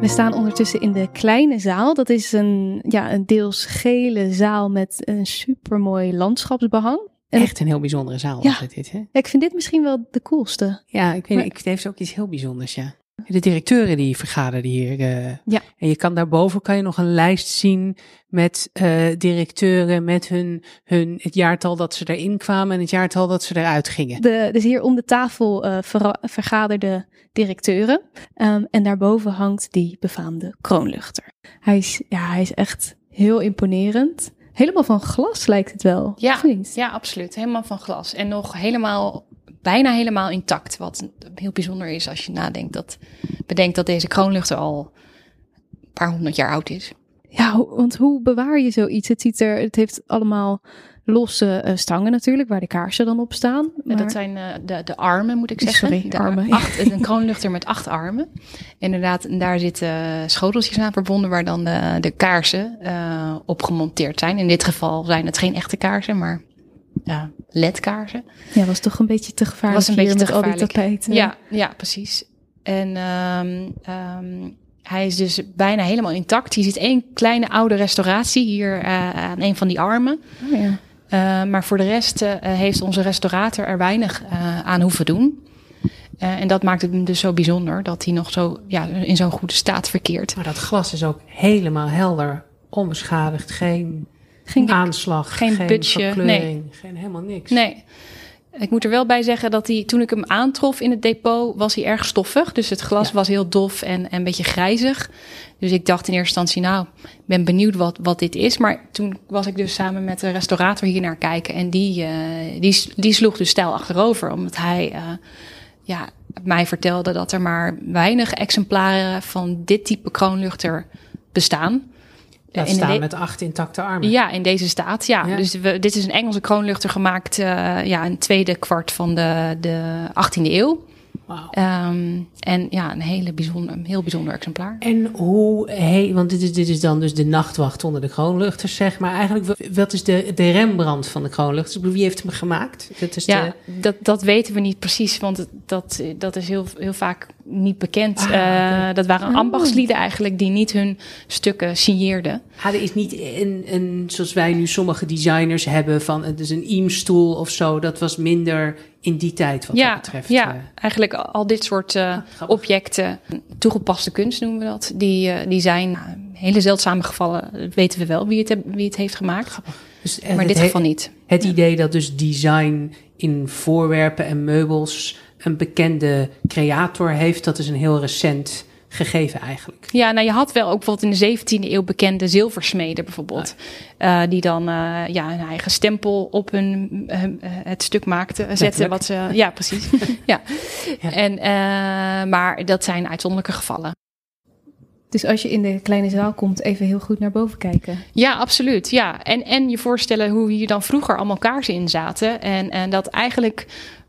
A: We staan ondertussen in de kleine zaal. Dat is een, ja, een deels gele zaal met een supermooi landschapsbehang. En
B: Echt een heel bijzondere zaal
A: Ja.
B: dit, hè?
A: ik vind dit misschien wel de coolste.
B: Ja, ik weet
A: Maar-
B: niet, het heeft ook iets heel bijzonders, ja. De directeuren die vergaderen hier. eh,
A: Ja.
B: En je kan daarboven kan je nog een lijst zien met eh, directeuren, met hun, hun, het jaartal dat ze erin kwamen en het jaartal dat ze eruit gingen.
A: De, dus hier om de tafel eh verra- vergaderde directeuren. Ehm, en daarboven hangt die befaamde kroonluchter. Hij is, ja, hij is echt heel imponerend. Helemaal van glas lijkt het wel.
C: Ja,
A: of niet?
C: Ja, absoluut. Helemaal van glas. En nog helemaal, bijna helemaal intact. Wat heel bijzonder is als je nadenkt dat, bedenkt dat deze kroonluchter al een paar honderd jaar oud is.
A: Ja, want hoe bewaar je zoiets? Het, ziet er, het heeft allemaal losse eh, stangen natuurlijk, waar de kaarsen dan op staan.
C: En
A: Maar
C: Dat zijn eh, de, de armen, moet ik zeggen.
A: Sorry,
C: de
A: armen.
C: Acht, een kroonluchter met acht armen. Inderdaad, en daar zitten schoteltjes aan verbonden waar dan de, de kaarsen eh, op gemonteerd zijn. In dit geval zijn het geen echte kaarsen, maar ja, ledkaarsen.
A: ja, was toch een beetje te gevaarlijk
C: Was een
A: hier
C: beetje
A: met
C: te
A: al die
C: gevaarlijk.
A: tapijten.
C: Ja, ja, precies. En ehm, ehm, hij is dus bijna helemaal intact. Hier zit één kleine oude restauratie hier eh, aan een van die armen.
A: Oh, ja.
C: Uh, maar voor de rest uh, heeft onze restaurator er weinig uh, aan hoeven doen. Uh, en dat maakt het hem dus zo bijzonder dat hij nog zo ja, in zo'n goede staat verkeert.
B: Maar dat glas is ook helemaal helder, onbeschadigd, geen,
A: Geen-
B: aanslag,
C: geen
B: geen,
C: putje,
B: verkleuring, geen helemaal niks.
C: Nee. Ik moet er wel bij zeggen dat hij, toen ik hem aantrof in het depot, was hij erg stoffig. Dus het glas
B: Ja.
C: was heel dof en, en een beetje grijzig. Dus ik dacht in eerste instantie, nou, ik ben benieuwd wat, wat dit is. Maar toen was ik dus samen met de restaurator hier naar kijken. En die, eh, die, die sloeg dus stijl achterover. Omdat hij eh, ja, mij vertelde dat er maar weinig exemplaren van dit type kroonluchter bestaan.
B: Laat
C: In
B: staan met acht intacte armen.
C: ja, in deze staat. Ja.
B: Ja.
C: Dus we, dit is een Engelse kroonluchter gemaakt uh, ja, in het tweede kwart van de, de 18e eeuw. Um, en ja, een hele bijzonder, een heel bijzonder exemplaar.
B: En hoe, hey, want dit is, dit is dan dus de nachtwacht onder de kroonluchters, zeg maar. Eigenlijk, wa- wat is de, de Rembrandt van de kroonluchters? Wie heeft hem gemaakt? Dat is
C: Ja,
B: de,
C: dat, dat weten we niet precies, want dat, dat is heel, heel vaak niet bekend.
B: Ah,
C: Eh, dat waren
A: Oh.
C: ambachtslieden eigenlijk die niet hun stukken signeerden.
B: ah, er is niet een, een, zoals wij nu sommige designers hebben, van het is een Eames-stoel of zo. Dat was minder in die tijd wat
C: ja,
B: dat betreft.
C: ja,
B: eh.
C: eigenlijk al dit soort eh, objecten, toegepaste kunst noemen we dat, die, eh, die zijn nou, hele zeldzame gevallen. Weten we wel wie het, wie het heeft gemaakt,
B: Dus,
C: maar in dit geval niet.
B: Het idee dat dus design in voorwerpen en meubels een bekende creator heeft, dat is een heel recent gegeven eigenlijk.
C: Ja, nou je had wel ook bijvoorbeeld in de 17e eeuw bekende zilversmeden bijvoorbeeld. Eh, die dan eh, ja, een eigen stempel op hun, eh, het stuk maakten, zetten.
B: Letterlijk.
C: Wat ze, ja, precies. ja.
B: Ja.
C: En, eh, maar dat zijn uitzonderlijke gevallen.
A: Dus als je in de kleine zaal komt, even heel goed naar boven kijken.
C: Ja, absoluut. Ja. En, en je voorstellen hoe hier dan vroeger allemaal kaarsen in zaten. En, en dat eigenlijk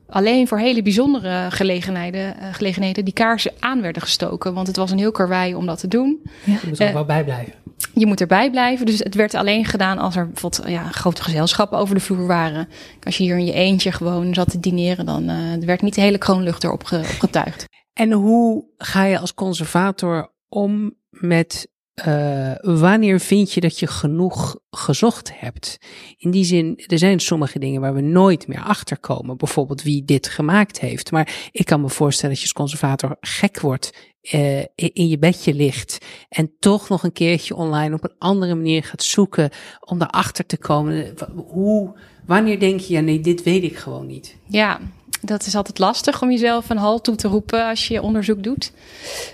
C: alleen voor hele bijzondere gelegenheden, eh, gelegenheden die kaarsen aan werden gestoken. Want het was een heel karwei om dat te doen.
B: Je moet er
C: Eh,
B: ook wel bij blijven.
C: je moet erbij blijven. Dus het werd alleen gedaan als er bijvoorbeeld ja, grote gezelschappen over de vloer waren. Als je hier in je eentje gewoon zat te dineren, dan uh, werd niet de hele kroonlucht erop ge, opgetuigd.
B: En hoe ga je als conservator om met uh, wanneer vind je dat je genoeg gezocht hebt? In die zin, er zijn sommige dingen waar we nooit meer achter komen. Bijvoorbeeld wie dit gemaakt heeft. Maar ik kan me voorstellen dat je als conservator gek wordt, uh, in je bedje ligt. En toch nog een keertje online op een andere manier gaat zoeken om daarachter te komen. Hoe, wanneer denk je, ja nee, dit weet ik gewoon niet?
C: Ja, dat is altijd lastig om jezelf een hal toe te roepen als je onderzoek doet.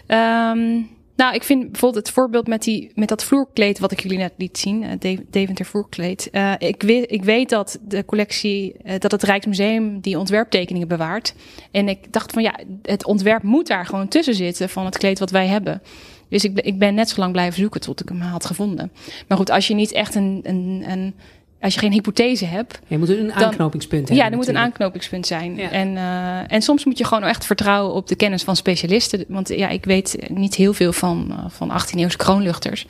C: Um, nou, ik vind bijvoorbeeld het voorbeeld met, die, met dat vloerkleed wat ik jullie net liet zien, uh, Deventer vloerkleed. Uh, ik, weet, ik weet dat de collectie, uh, dat het Rijksmuseum die ontwerptekeningen bewaart. En ik dacht van ja, het ontwerp moet daar gewoon tussen zitten van het kleed wat wij hebben. Dus ik, ik ben net zo lang blijven zoeken tot ik hem had gevonden. Maar goed, als je niet echt een, een, een als je geen hypothese hebt.
B: Je moet een aanknopingspunt hebben.
C: Ja, er moet een aanknopingspunt zijn. En, uh, en soms moet je gewoon echt vertrouwen op de kennis van specialisten. Want ja, ik weet niet heel veel van, uh, van 18e-eeuwse kroonluchters.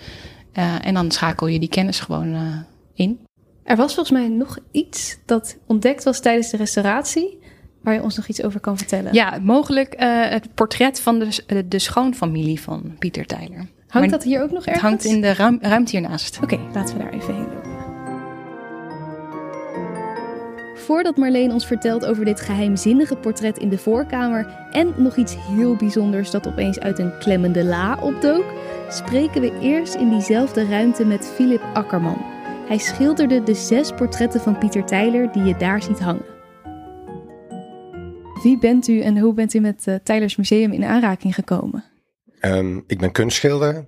C: Uh, en dan schakel je die kennis gewoon in.
A: Er was volgens mij nog iets dat ontdekt was tijdens de restauratie. Waar je ons nog iets over kan vertellen.
C: Ja, mogelijk het portret van de, de schoonfamilie van Pieter Tyler.
A: Hangt maar dat hier ook nog ergens?
C: Het hangt in de ruim, ruimte hiernaast.
A: Oké, okay, laten we daar even heen lopen. Voordat Marleen ons vertelt over dit geheimzinnige portret in de voorkamer en nog iets heel bijzonders dat opeens uit een klemmende la opdook, spreken we eerst in diezelfde ruimte met Philip Akkerman. Hij schilderde de zes portretten van Pieter Tyler die je daar ziet hangen. Wie bent u en hoe bent u met uh, Tylers Museum in aanraking gekomen?
E: Um, ik ben kunstschilder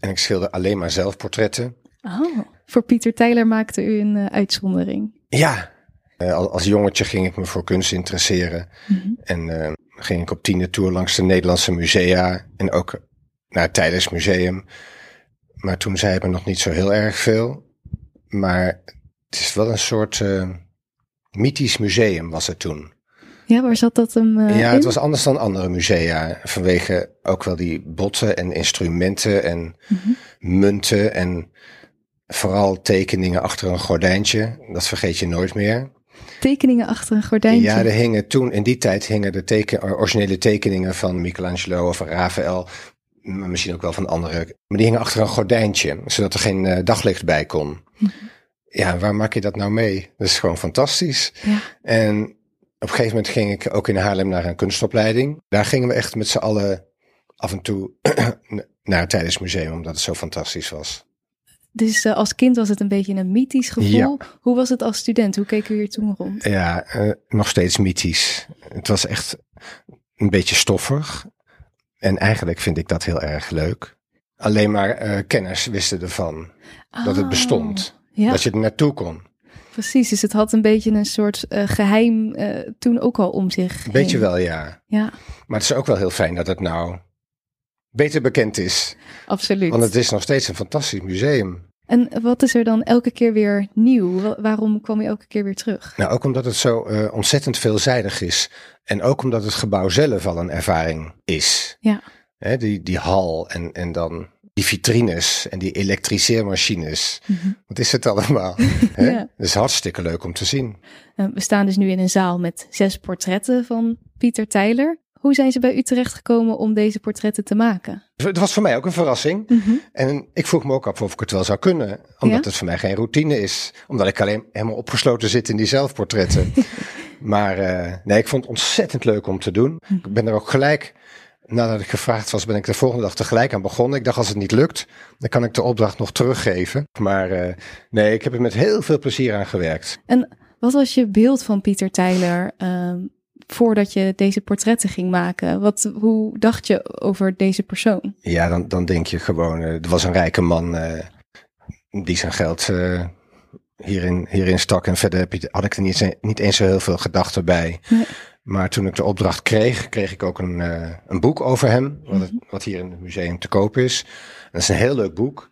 E: en ik schilder alleen maar zelfportretten.
A: Oh, voor Pieter Tyler maakte u een uh, uitzondering.
E: Ja, uh, als jongetje ging ik me voor kunst interesseren. Mm -hmm. En uh, ging ik op tiende tour langs de Nederlandse musea. En ook naar het Tijdens Museum. Maar toen zei me nog niet zo heel erg veel. Maar het is wel een soort uh, mythisch museum was het toen.
A: Ja, waar zat dat hem
E: Ja,
A: in?
E: het was anders dan andere musea. Vanwege ook wel die botten en instrumenten en mm -hmm. munten en vooral tekeningen achter een gordijntje. Dat vergeet je nooit meer
A: tekeningen achter een gordijntje.
E: Ja, er hingen toen, in die tijd hingen de teken, originele tekeningen van Michelangelo of Raphaël, misschien ook wel van andere, maar die hingen achter een gordijntje, zodat er geen uh, daglicht bij kon. -hmm. Ja, waar maak je dat nou mee? Dat is gewoon fantastisch.
A: Ja.
E: En op een gegeven moment ging ik ook in Haarlem naar een kunstopleiding. Daar gingen we echt met z'n allen af en toe naar het Tijdensmuseum, omdat het zo fantastisch was.
A: Dus uh, als kind was het een beetje een mythisch gevoel. Ja. Hoe was het als student? Hoe keek u hier toen rond?
E: Ja, uh, nog steeds mythisch. Het was echt een beetje stoffig. En eigenlijk vind ik dat heel erg leuk. Alleen maar uh, kenners wisten ervan oh, dat het bestond.
A: Ja.
E: Dat je er naartoe kon.
A: Precies, dus het had een beetje een soort geheim toen ook al om zich.
E: Beetje wel, ja.
A: ja.
E: Maar het is ook wel heel fijn dat het nou beter bekend is.
A: Absoluut.
E: Want het is nog steeds een fantastisch museum.
A: En wat is er dan elke keer weer nieuw? Waarom kwam je elke keer weer terug?
E: Nou, ook omdat het zo uh, ontzettend veelzijdig is. En ook omdat het gebouw zelf al een ervaring is.
A: Ja.
E: He, die, die hal en, en dan die vitrines en die elektriceermachines. Mm -hmm. Wat is het allemaal? ja. Het is hartstikke leuk om te zien.
A: Uh, we staan dus nu in een zaal met zes portretten van Pieter Tyler. Hoe zijn ze bij u terechtgekomen om deze portretten te maken?
E: Het was voor mij ook een verrassing. Mm -hmm. En ik vroeg me ook af of ik het wel zou kunnen. Omdat ja? het voor mij geen routine is. Omdat ik alleen helemaal opgesloten zit in die zelfportretten. maar uh, nee, ik vond het ontzettend leuk om te doen. Mm -hmm. Ik ben er ook gelijk, nadat ik gevraagd was, ben ik de volgende dag tegelijk aan begonnen. Ik dacht, als het niet lukt, dan kan ik de opdracht nog teruggeven. Maar uh, nee, ik heb er met heel veel plezier aan gewerkt.
A: En wat was je beeld van Pieter Tyler? Um voordat je deze portretten ging maken? Wat, hoe dacht je over deze persoon?
E: Ja, dan, dan denk je gewoon, uh, er was een rijke man uh, die zijn geld uh, hierin, hierin stak. En verder heb je, had ik er niet, niet eens zo heel veel gedachten bij. Nee. Maar toen ik de opdracht kreeg, kreeg ik ook een, een boek over hem, wat, het, wat hier in het museum te koop is. En dat is een heel leuk boek.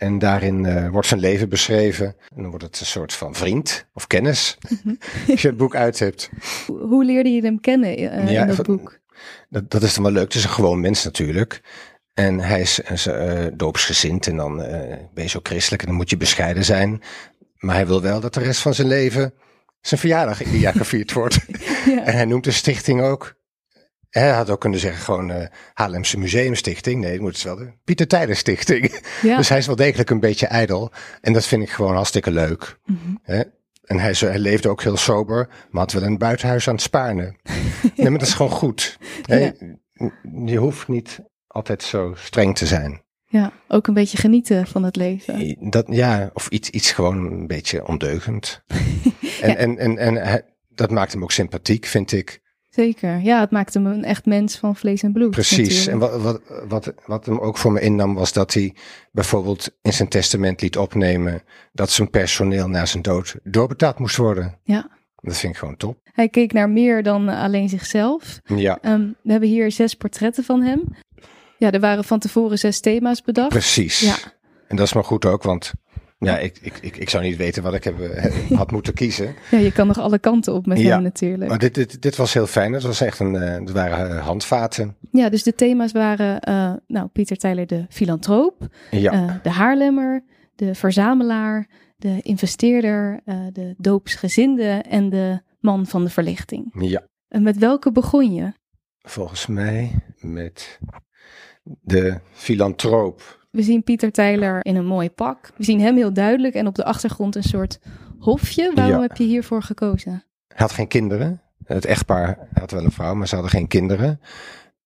E: En daarin uh, wordt zijn leven beschreven. En dan wordt het een soort van vriend of kennis. Mm-hmm. als je het boek uit hebt.
A: Hoe leerde je hem kennen uh, ja, in dat boek?
E: Dat, dat is dan wel leuk. Het is een gewoon mens natuurlijk. En hij is uh, doopsgezind en dan ben je zo christelijk en dan moet je bescheiden zijn. Maar hij wil wel dat de rest van zijn leven zijn verjaardag ieder jaar gevierd wordt. ja. En hij noemt de stichting ook. Hij had ook kunnen zeggen gewoon uh, Haarlemse Museumstichting. Nee, het moet het wel de Pieter Tijden Stichting. Ja. Dus hij is wel degelijk een beetje ijdel. En dat vind ik gewoon hartstikke leuk. Mm -hmm. En hij, hij, leefde ook heel sober, maar had wel een buitenhuis aan het sparen. nee, maar dat is gewoon goed. Ja. Je hoeft niet altijd zo streng te zijn.
A: Ja, ook een beetje genieten van het leven.
E: Dat, ja, of iets, iets gewoon een beetje ondeugend. en, en, en, en dat maakt hem ook sympathiek, vind ik.
A: Zeker, ja, het maakte hem een echt mens van vlees en bloed.
E: Precies, en wat, wat, wat, wat hem ook voor me innam was dat hij bijvoorbeeld in zijn testament liet opnemen dat zijn personeel na zijn dood doorbetaald moest worden.
A: Ja.
E: Dat vind ik gewoon top.
A: Hij keek naar meer dan alleen zichzelf.
E: Ja.
A: Um, we hebben hier zes portretten van hem. Ja, er waren van tevoren zes thema's bedacht.
E: Precies.
A: Ja.
E: En dat is maar goed ook, want ja, ik, ik, ik, ik zou niet weten wat ik heb, had moeten kiezen.
A: Ja, je kan nog alle kanten op met
E: ja,
A: hem natuurlijk.
E: Maar dit, dit, dit was heel fijn. Het was echt een, uh, het waren uh, handvaten.
A: Ja, dus de thema's waren, uh, nou, Pieter Tyler de filantroop,
E: ja.
A: de haarlemmer, de verzamelaar, de investeerder, de doopsgezinde en de man van de verlichting.
E: Ja.
A: En met welke begon je?
E: Volgens mij met de filantroop.
A: We zien Pieter Tyler in een mooi pak. We zien hem heel duidelijk en op de achtergrond een soort hofje. Waarom
E: Ja.
A: heb je hiervoor gekozen?
E: Hij had geen kinderen. Het echtpaar had wel een vrouw, maar ze hadden geen kinderen.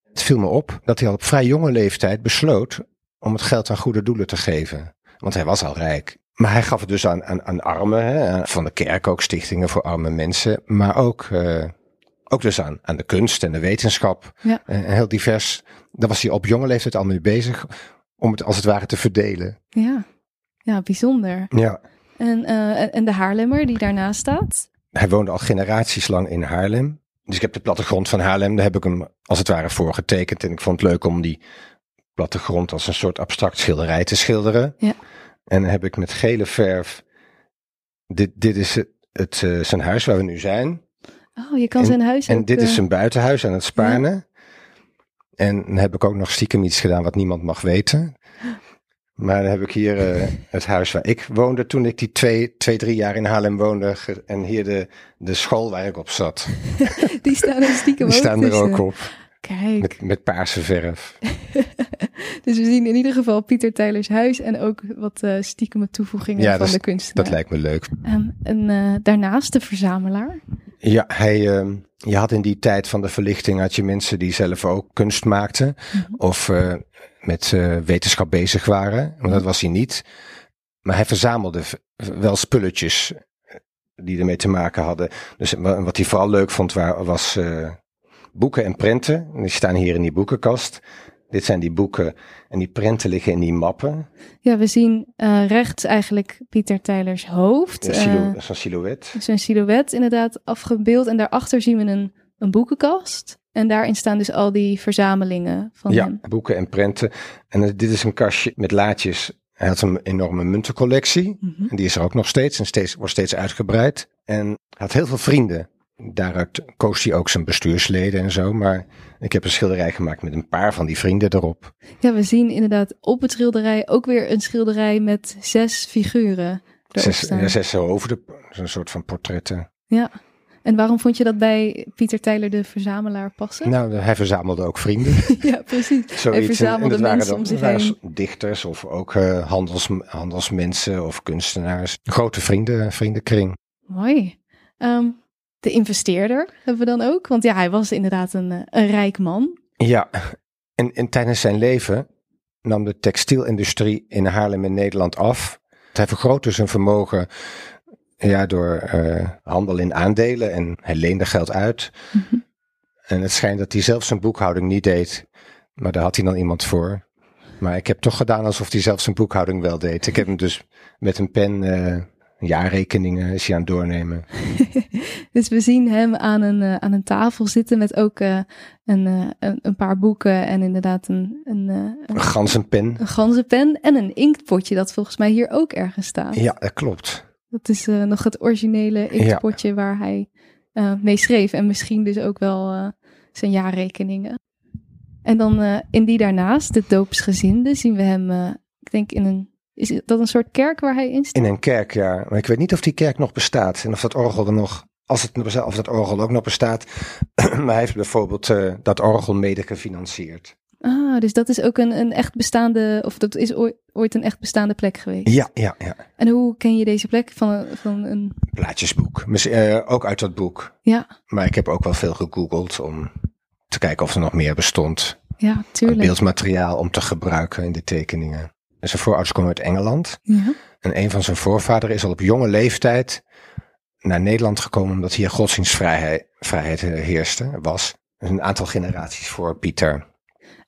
E: Het viel me op dat hij al op vrij jonge leeftijd besloot om het geld aan goede doelen te geven. Want hij was al rijk. Maar hij gaf het dus aan, aan, aan armen, hè, van de kerk ook, stichtingen voor arme mensen. Maar ook, eh, ook dus aan, aan de kunst en de wetenschap.
A: Ja.
E: Eh, heel divers. Daar was hij op jonge leeftijd al mee bezig om het als het ware te verdelen.
A: Ja, ja bijzonder.
E: Ja.
A: En, eh, en- de Haarlemmer die daarnaast staat?
E: Hij woonde al generaties lang in Haarlem. Dus ik heb de plattegrond van Haarlem, daar heb ik hem als het ware voor getekend. En ik vond het leuk om die plattegrond als een soort abstract schilderij te schilderen.
A: Ja.
E: En heb ik met gele verf, dit, dit is het, het, eh, zijn huis waar we nu zijn.
A: Oh, je kan
E: En-
A: zijn huis
E: En
A: ook,
E: dit
A: eh,
E: is zijn buitenhuis aan het Spaarne. En dan heb ik ook nog stiekem iets gedaan wat niemand mag weten. Maar dan heb ik hier eh, het huis waar ik woonde toen ik die twee, twee drie jaar in Haarlem woonde. En hier de, de school waar ik op zat.
A: Die staan er stiekem
E: Die staan er
A: tussen.
E: ook op.
A: Kijk,
E: Met, met paarse verf.
A: dus we zien in ieder geval Pieter Tylers huis en ook wat eh stiekeme toevoegingen
E: Ja,
A: van
E: dat
A: de kunstenaar.
E: Dat lijkt me leuk.
A: Ehm, en eh, daarnaast de verzamelaar.
E: Ja, hij, ehm, je had in die tijd van de verlichting had je mensen die zelf ook kunst maakten.
A: Mhm.
E: Of eh, met eh, wetenschap bezig waren. Maar dat was hij niet. Maar hij verzamelde wel spulletjes eh, die ermee te maken hadden. Dus wa- wat hij vooral leuk vond wa- was boeken en prenten. Die staan hier in die boekenkast. Dit zijn die boeken en die prenten liggen in die mappen.
A: Ja, we zien eh, rechts eigenlijk Pieter Tylers hoofd.
E: Een
A: eh,
E: silhouet.
A: zijn silhouet inderdaad afgebeeld. En daarachter zien we een, een boekenkast. En daarin staan dus al die verzamelingen van
E: Ja,
A: hem.
E: boeken en prenten. En eh, dit is een kastje met laadjes. Hij had een enorme muntencollectie.
A: Mhm.
E: En die is er ook nog steeds en steeds, wordt steeds uitgebreid. En hij had heel veel vrienden. Daaruit koos hij ook zijn bestuursleden en zo. Maar ik heb een schilderij gemaakt met een paar van die vrienden erop.
A: Ja, we zien inderdaad op het schilderij ook weer een schilderij met zes figuren
E: Zes, ja, zes hoofden, een soort van portretten.
A: Ja. En waarom vond je dat bij Pieter Tyler de verzamelaar passen?
E: Nou, hij verzamelde ook vrienden.
A: ja, precies.
E: Zoiets.
A: Hij
E: en
A: verzamelde
E: waren
A: mensen
E: dan-
A: om zich heen.
E: Dichters of ook eh, handels, handelsmensen of kunstenaars. Grote vrienden, vriendenkring.
A: Mooi. Ehm, de investeerder hebben we dan ook. Want ja, hij was inderdaad een, eh, een rijk man.
E: Ja, en, en tijdens zijn leven nam de textielindustrie in Haarlem in Nederland af. Hij vergrootte zijn vermogen ja, door eh, handel in aandelen en hij leende geld uit.
A: Mhm.
E: En het schijnt dat hij zelf zijn boekhouding niet deed, maar daar had hij dan iemand voor. Maar ik heb toch gedaan alsof hij zelf zijn boekhouding wel deed. Ik heb hem dus met een pen eh, jaarrekeningen is hij aan het doornemen.
A: Dus we zien hem aan een, eh, aan een tafel zitten met ook eh, een, eh, een, een paar boeken en inderdaad een, een,
E: ganzenpen.
A: een ganzenpen en een inktpotje dat volgens mij hier ook ergens staat.
E: Ja, dat klopt.
A: Dat is nog het originele inktpotje waar hij mee schreef en misschien dus ook wel zijn jaarrekeningen. En dan in die daarnaast, de doopsgezinde, zien we hem, ik denk in een, is dat een soort kerk waar hij in staat?
E: In een kerk, ja. Maar ik weet niet of die kerk nog bestaat en of dat orgel er nog, als het, of dat orgel ook nog bestaat. maar hij heeft bijvoorbeeld uh, dat orgel mede gefinancierd.
A: Ah, dus dat is ook een, een echt bestaande, of dat is ooit, ooit een echt bestaande plek geweest?
E: Ja, ja, ja.
A: En hoe ken je deze plek van, van een...
E: Plaatjesboek. Uh, ook uit dat boek.
A: Ja.
E: Maar ik heb ook wel veel gegoogeld om te kijken of er nog meer bestond.
A: Ja, tuurlijk.
E: Beeldmateriaal om te gebruiken in de tekeningen. En zijn voorouders komen uit Engeland.
A: Ja.
E: En een van zijn voorvaderen is al op jonge leeftijd naar Nederland gekomen omdat hier godsdienstvrijheid vrijheid heerste, was. Dus een aantal generaties voor Pieter.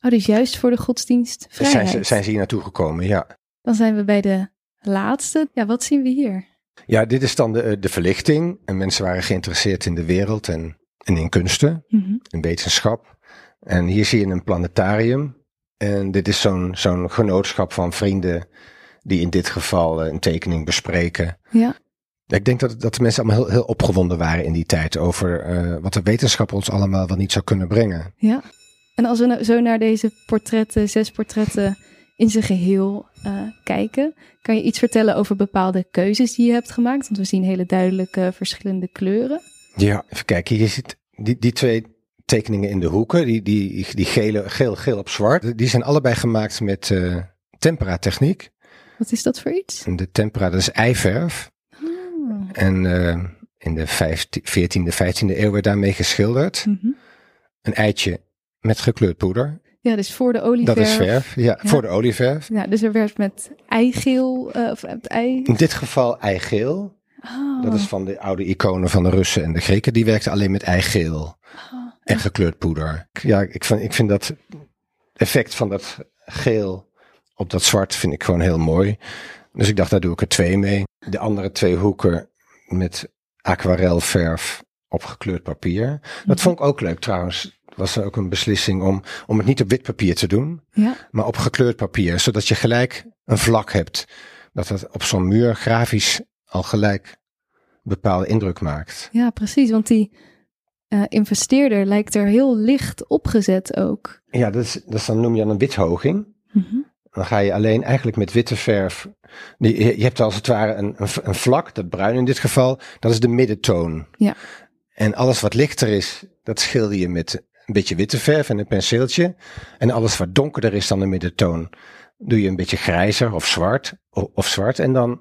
A: Oh, dus juist voor de godsdienst
E: Zijn ze, zijn ze hier naartoe gekomen, ja.
A: Dan zijn we bij de laatste. Ja, wat zien we hier?
E: Ja, dit is dan de, de verlichting. En mensen waren geïnteresseerd in de wereld en, en in kunsten,
A: mm -hmm.
E: in wetenschap. En hier zie je een planetarium. En dit is zo'n zo'n genootschap van vrienden die in dit geval een tekening bespreken.
A: Ja.
E: Ik denk dat, dat de mensen allemaal heel, heel opgewonden waren in die tijd over uh, wat de wetenschap ons allemaal wel niet zou kunnen brengen.
A: Ja. En als we nou zo naar deze portretten, zes portretten in zijn geheel uh, kijken, kan je iets vertellen over bepaalde keuzes die je hebt gemaakt? Want we zien hele duidelijke verschillende kleuren.
E: Ja, even kijken. Je ziet die, die twee tekeningen in de hoeken, die, die, die gele, geel, geel op zwart, die zijn allebei gemaakt met uh, tempera techniek.
A: Wat is dat voor iets?
E: De tempera, dat is eiverf.
A: Oh.
E: En uh, in de 14e, 15e eeuw werd daarmee geschilderd.
A: Mm -hmm.
E: Een eitje met gekleurd poeder.
A: Ja, dus voor de olieverf.
E: Dat is verf, ja, ja. voor de olieverf.
A: Ja, dus er werd met eigeel, uh, of het ei...
E: In dit geval eigeel.
A: Oh.
E: Dat is van de oude iconen van de Russen en de Grieken. Die werkten alleen met eigeel
A: Oh.
E: En gekleurd poeder. Ja, ik vind, ik vind dat effect van dat geel op dat zwart vind ik gewoon heel mooi. Dus ik dacht, daar doe ik er twee mee. De andere twee hoeken met aquarelverf op gekleurd papier. Dat vond ik ook leuk trouwens. Was er ook een beslissing om, om het niet op wit papier te doen,
A: Ja,
E: maar op gekleurd papier. Zodat je gelijk een vlak hebt. Dat het op zo'n muur grafisch al gelijk een bepaalde indruk maakt.
A: ja, precies. Want die uh, investeerder lijkt er heel licht opgezet ook.
E: Ja, dat, is, dat is dan noem je dan een withoging.
A: Mm -hmm.
E: Dan ga je alleen eigenlijk met witte verf. Je, je hebt als het ware een, een, een, vlak, dat bruin in dit geval, dat is de middentoon.
A: Ja.
E: En alles wat lichter is, dat schilder je met een beetje witte verf en een penseeltje. En alles wat donkerder is dan de middentoon, doe je een beetje grijzer of zwart. Of, of zwart. En dan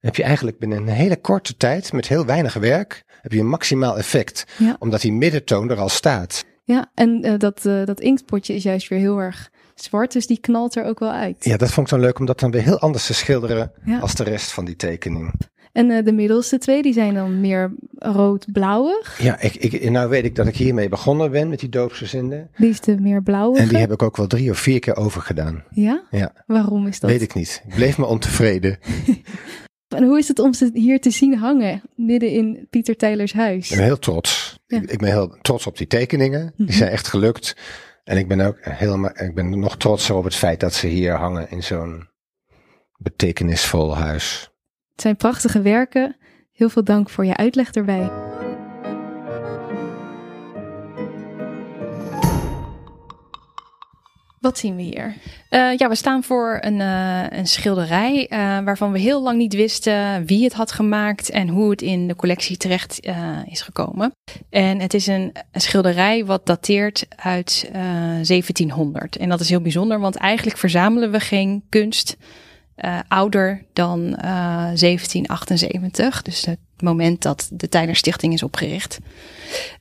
E: heb je eigenlijk binnen een hele korte tijd, met heel weinig werk, heb je een maximaal effect.
A: Ja.
E: Omdat die middentoon er al staat.
A: Ja, en uh, dat, uh, dat inktpotje is juist weer heel erg zwart, dus die knalt er ook wel uit.
E: Ja, dat vond ik dan leuk om dat dan weer heel anders te schilderen
A: Ja.
E: als de rest van die tekening.
A: En uh, de middelste twee, die zijn dan meer rood-blauwig.
E: Ja, ik, ik, nou weet ik dat ik hiermee begonnen ben met die doopsgezinden.
A: Die is de meer blauwige.
E: En die heb ik ook wel drie of vier keer overgedaan.
A: Ja?
E: Ja.
A: Waarom is dat?
E: Weet ik niet. Ik bleef me ontevreden.
A: En hoe is het om ze hier te zien hangen, midden in Pieter Tylers huis?
E: Ik ben heel trots.
A: Ja.
E: Ik, ik ben heel trots op die tekeningen. Die
A: Mhm.
E: zijn echt gelukt. En ik ben ook helemaal, ik ben nog trotser op het feit dat ze hier hangen in zo'n betekenisvol huis.
A: Het zijn prachtige werken. Heel veel dank voor je uitleg erbij. Wat zien we hier?
C: Uh, ja, we staan voor een, uh, een schilderij uh, waarvan we heel lang niet wisten wie het had gemaakt en hoe het in de collectie terecht is gekomen. En het is een, een schilderij wat dateert uit 1700. En dat is heel bijzonder, want eigenlijk verzamelen we geen kunst ouder dan 1778. Dus moment dat de Tyler Stichting is opgericht.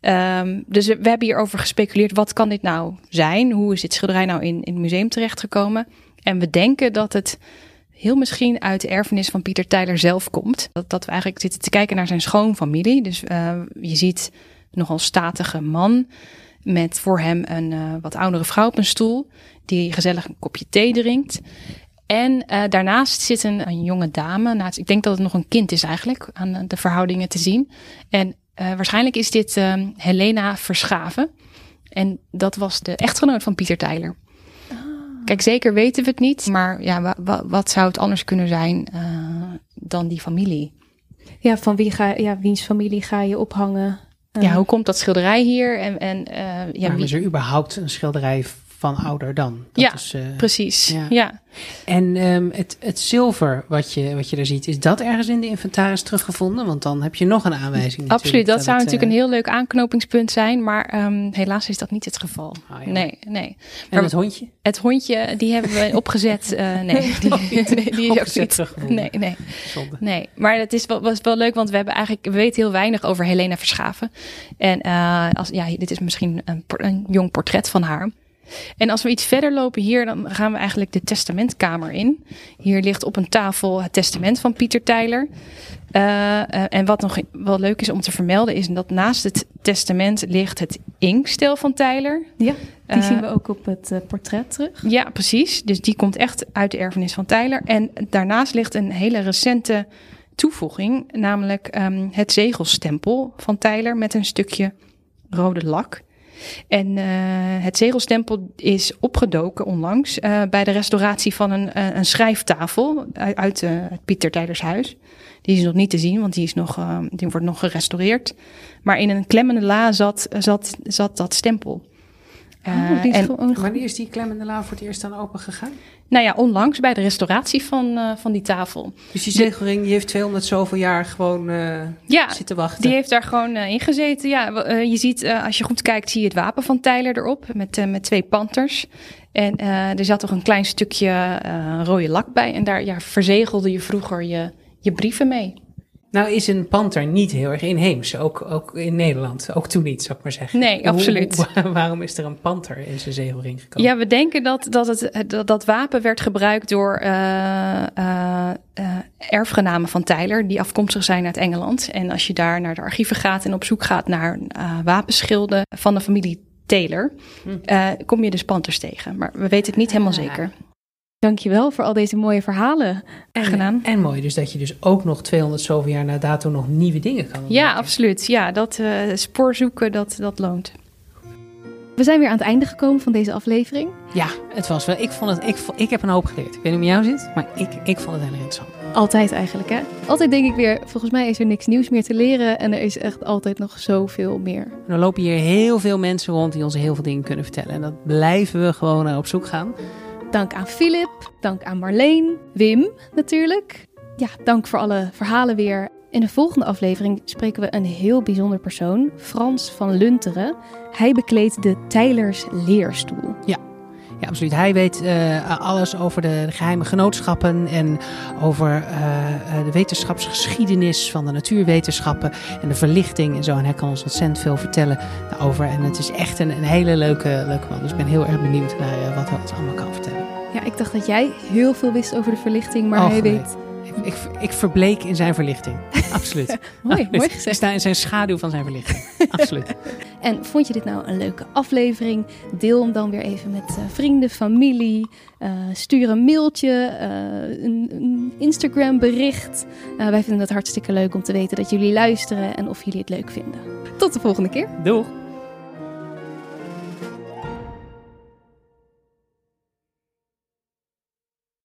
C: Um, dus we, hebben hierover gespeculeerd. Wat kan dit nou zijn? Hoe is dit schilderij nou in, in het museum terechtgekomen? En we denken dat het heel misschien uit de erfenis van Pieter Tyler zelf komt. Dat, dat we eigenlijk zitten te kijken naar zijn schoonfamilie. Dus uh, je ziet nogal statige man met voor hem een uh, wat oudere vrouw op een stoel. Die gezellig een kopje thee drinkt. En uh, daarnaast zit een, een jonge dame. Nou, ik denk dat het nog een kind is eigenlijk, aan de verhoudingen te zien. En uh, waarschijnlijk is dit uh, Helena Verschaven. En dat was de echtgenoot van Pieter Tyler.
A: Ah.
C: Kijk, zeker weten we het niet. Maar ja, wa, wa, wat zou het anders kunnen zijn dan die familie?
A: Ja, van wie ga, ja, wiens familie ga je ophangen?
C: Ja, hoe komt dat schilderij hier? En, en, ja,
B: Waarom
C: wie...
B: is er überhaupt een schilderij van ouder dan. Dat
C: Ja,
B: is, eh,
C: Precies,
B: Ja.
C: ja.
B: En ehm, het, het zilver wat je, wat je daar ziet, is dat ergens in de inventaris teruggevonden? Want dan heb je nog een aanwijzing.
C: Absoluut, dat, zou
B: het,
C: natuurlijk
B: eh,
C: een heel leuk aanknopingspunt zijn, maar ehm, helaas is dat niet het geval.
B: ah.
C: Nee, nee.
B: En het hondje?
C: Het hondje, die hebben we opgezet. eh, nee, die, nee, die is ook niet.
B: teruggevonden.
C: Nee, nee,
B: Zonde.
C: nee. Maar het is wel, was wel leuk, want we hebben eigenlijk we weten heel weinig over Helena Verschaven. En als, ja, dit is misschien een, een jong portret van haar. En als we iets verder lopen hier, dan gaan we eigenlijk de testamentkamer in. Hier ligt op een tafel het testament van Pieter Tyler. Eh, eh, en wat nog wel leuk is om te vermelden, is dat naast het testament ligt het inkstel van Tyler.
A: Ja, die
C: Eh,
A: zien we ook op het portret terug.
C: Ja, precies. Dus die komt echt uit de erfenis van Tyler. En daarnaast ligt een hele recente toevoeging, namelijk ehm, het zegelstempel van Tyler met een stukje rode lak. En eh, het zegelstempel is opgedoken onlangs eh, bij de restauratie van een, eh, een schrijftafel uit, het Pieter Tylers huis. Die is nog niet te zien, want die, is nog, wordt nog gerestaureerd. Maar in een klemmende la zat, zat, zat dat stempel.
A: Oh, die is
C: en-
A: gewoon
B: Wanneer is die klemmende la voor het eerst dan open gegaan?
C: nou ja, onlangs bij de restauratie van, eh, van die tafel.
B: Dus die zegelring die heeft 200 zoveel jaar gewoon eh,
C: Ja,
B: zitten wachten.
C: die heeft daar gewoon eh, in gezeten. Ja, je ziet, als je goed kijkt, zie je het wapen van Tyler erop. Met, met twee panters. En eh, er zat toch een klein stukje eh, rode lak bij. En daar ja, verzegelde je vroeger je, je brieven mee.
B: Nou is een panter niet heel erg inheems, ook, ook in Nederland. Ook toen niet, zou ik maar zeggen.
C: Nee, absoluut.
B: Hoe- waarom is er een panter in zijn zegelring gekomen?
C: Ja, we denken dat dat, het, dat dat wapen werd gebruikt door eh, erfgenamen van Tyler, die afkomstig zijn uit Engeland. En als je daar naar de archieven gaat en op zoek gaat naar wapenschilden van de familie Taylor, eh, kom je dus panters tegen. Maar we weten het niet helemaal
B: Ah.
C: zeker.
A: Dankjewel voor al deze mooie verhalen.
B: en,
C: gedaan.
B: En mooi, dus dat je dus ook nog 200 zoveel jaar na dato nog nieuwe dingen kan
C: Ja,
B: ontdekken.
C: absoluut. Ja, dat eh, spoor zoeken, dat, dat loont.
A: We zijn weer aan het einde gekomen van deze aflevering.
B: Ja, het was wel. Ik, vond het, ik, ik heb een hoop geleerd. Ik weet niet hoe jou zit, maar ik, ik vond het heel interessant.
A: Altijd eigenlijk, hè? Altijd denk ik weer, volgens mij is er niks nieuws meer te leren. En er is echt altijd nog zoveel meer.
B: En er lopen hier heel veel mensen rond die ons heel veel dingen kunnen vertellen. En dat blijven we gewoon op zoek gaan.
A: Dank aan Philip, dank aan Marleen, Wim natuurlijk. Ja, dank voor alle verhalen weer. In de volgende aflevering spreken we een heel bijzonder persoon, Frans van Lunteren. Hij bekleedt de Tijlers leerstoel.
B: Ja, absoluut. Hij weet eh, alles over de geheime genootschappen en over eh, de wetenschapsgeschiedenis van de natuurwetenschappen en de verlichting en zo. En hij kan ons ontzettend veel vertellen daarover. En het is echt een, een hele leuke, leuke man. Dus ik ben heel erg benieuwd naar wat hij ons allemaal kan vertellen.
A: Ja, ik dacht dat jij heel veel wist over de verlichting, maar
B: Oh,
A: hij weet...
B: Ik, ik, ik verbleek in zijn verlichting. Absoluut.
A: Mooi, mooi
B: Ik
A: gezegd.
B: sta in zijn schaduw van zijn verlichting. Absoluut.
A: En vond je dit nou een leuke aflevering? Deel hem dan weer even met eh, vrienden, familie. Eh, stuur een mailtje, eh, een, een Instagram bericht. Wij vinden het hartstikke leuk om te weten dat jullie luisteren en of jullie het leuk vinden. Tot de volgende keer.
B: Doeg.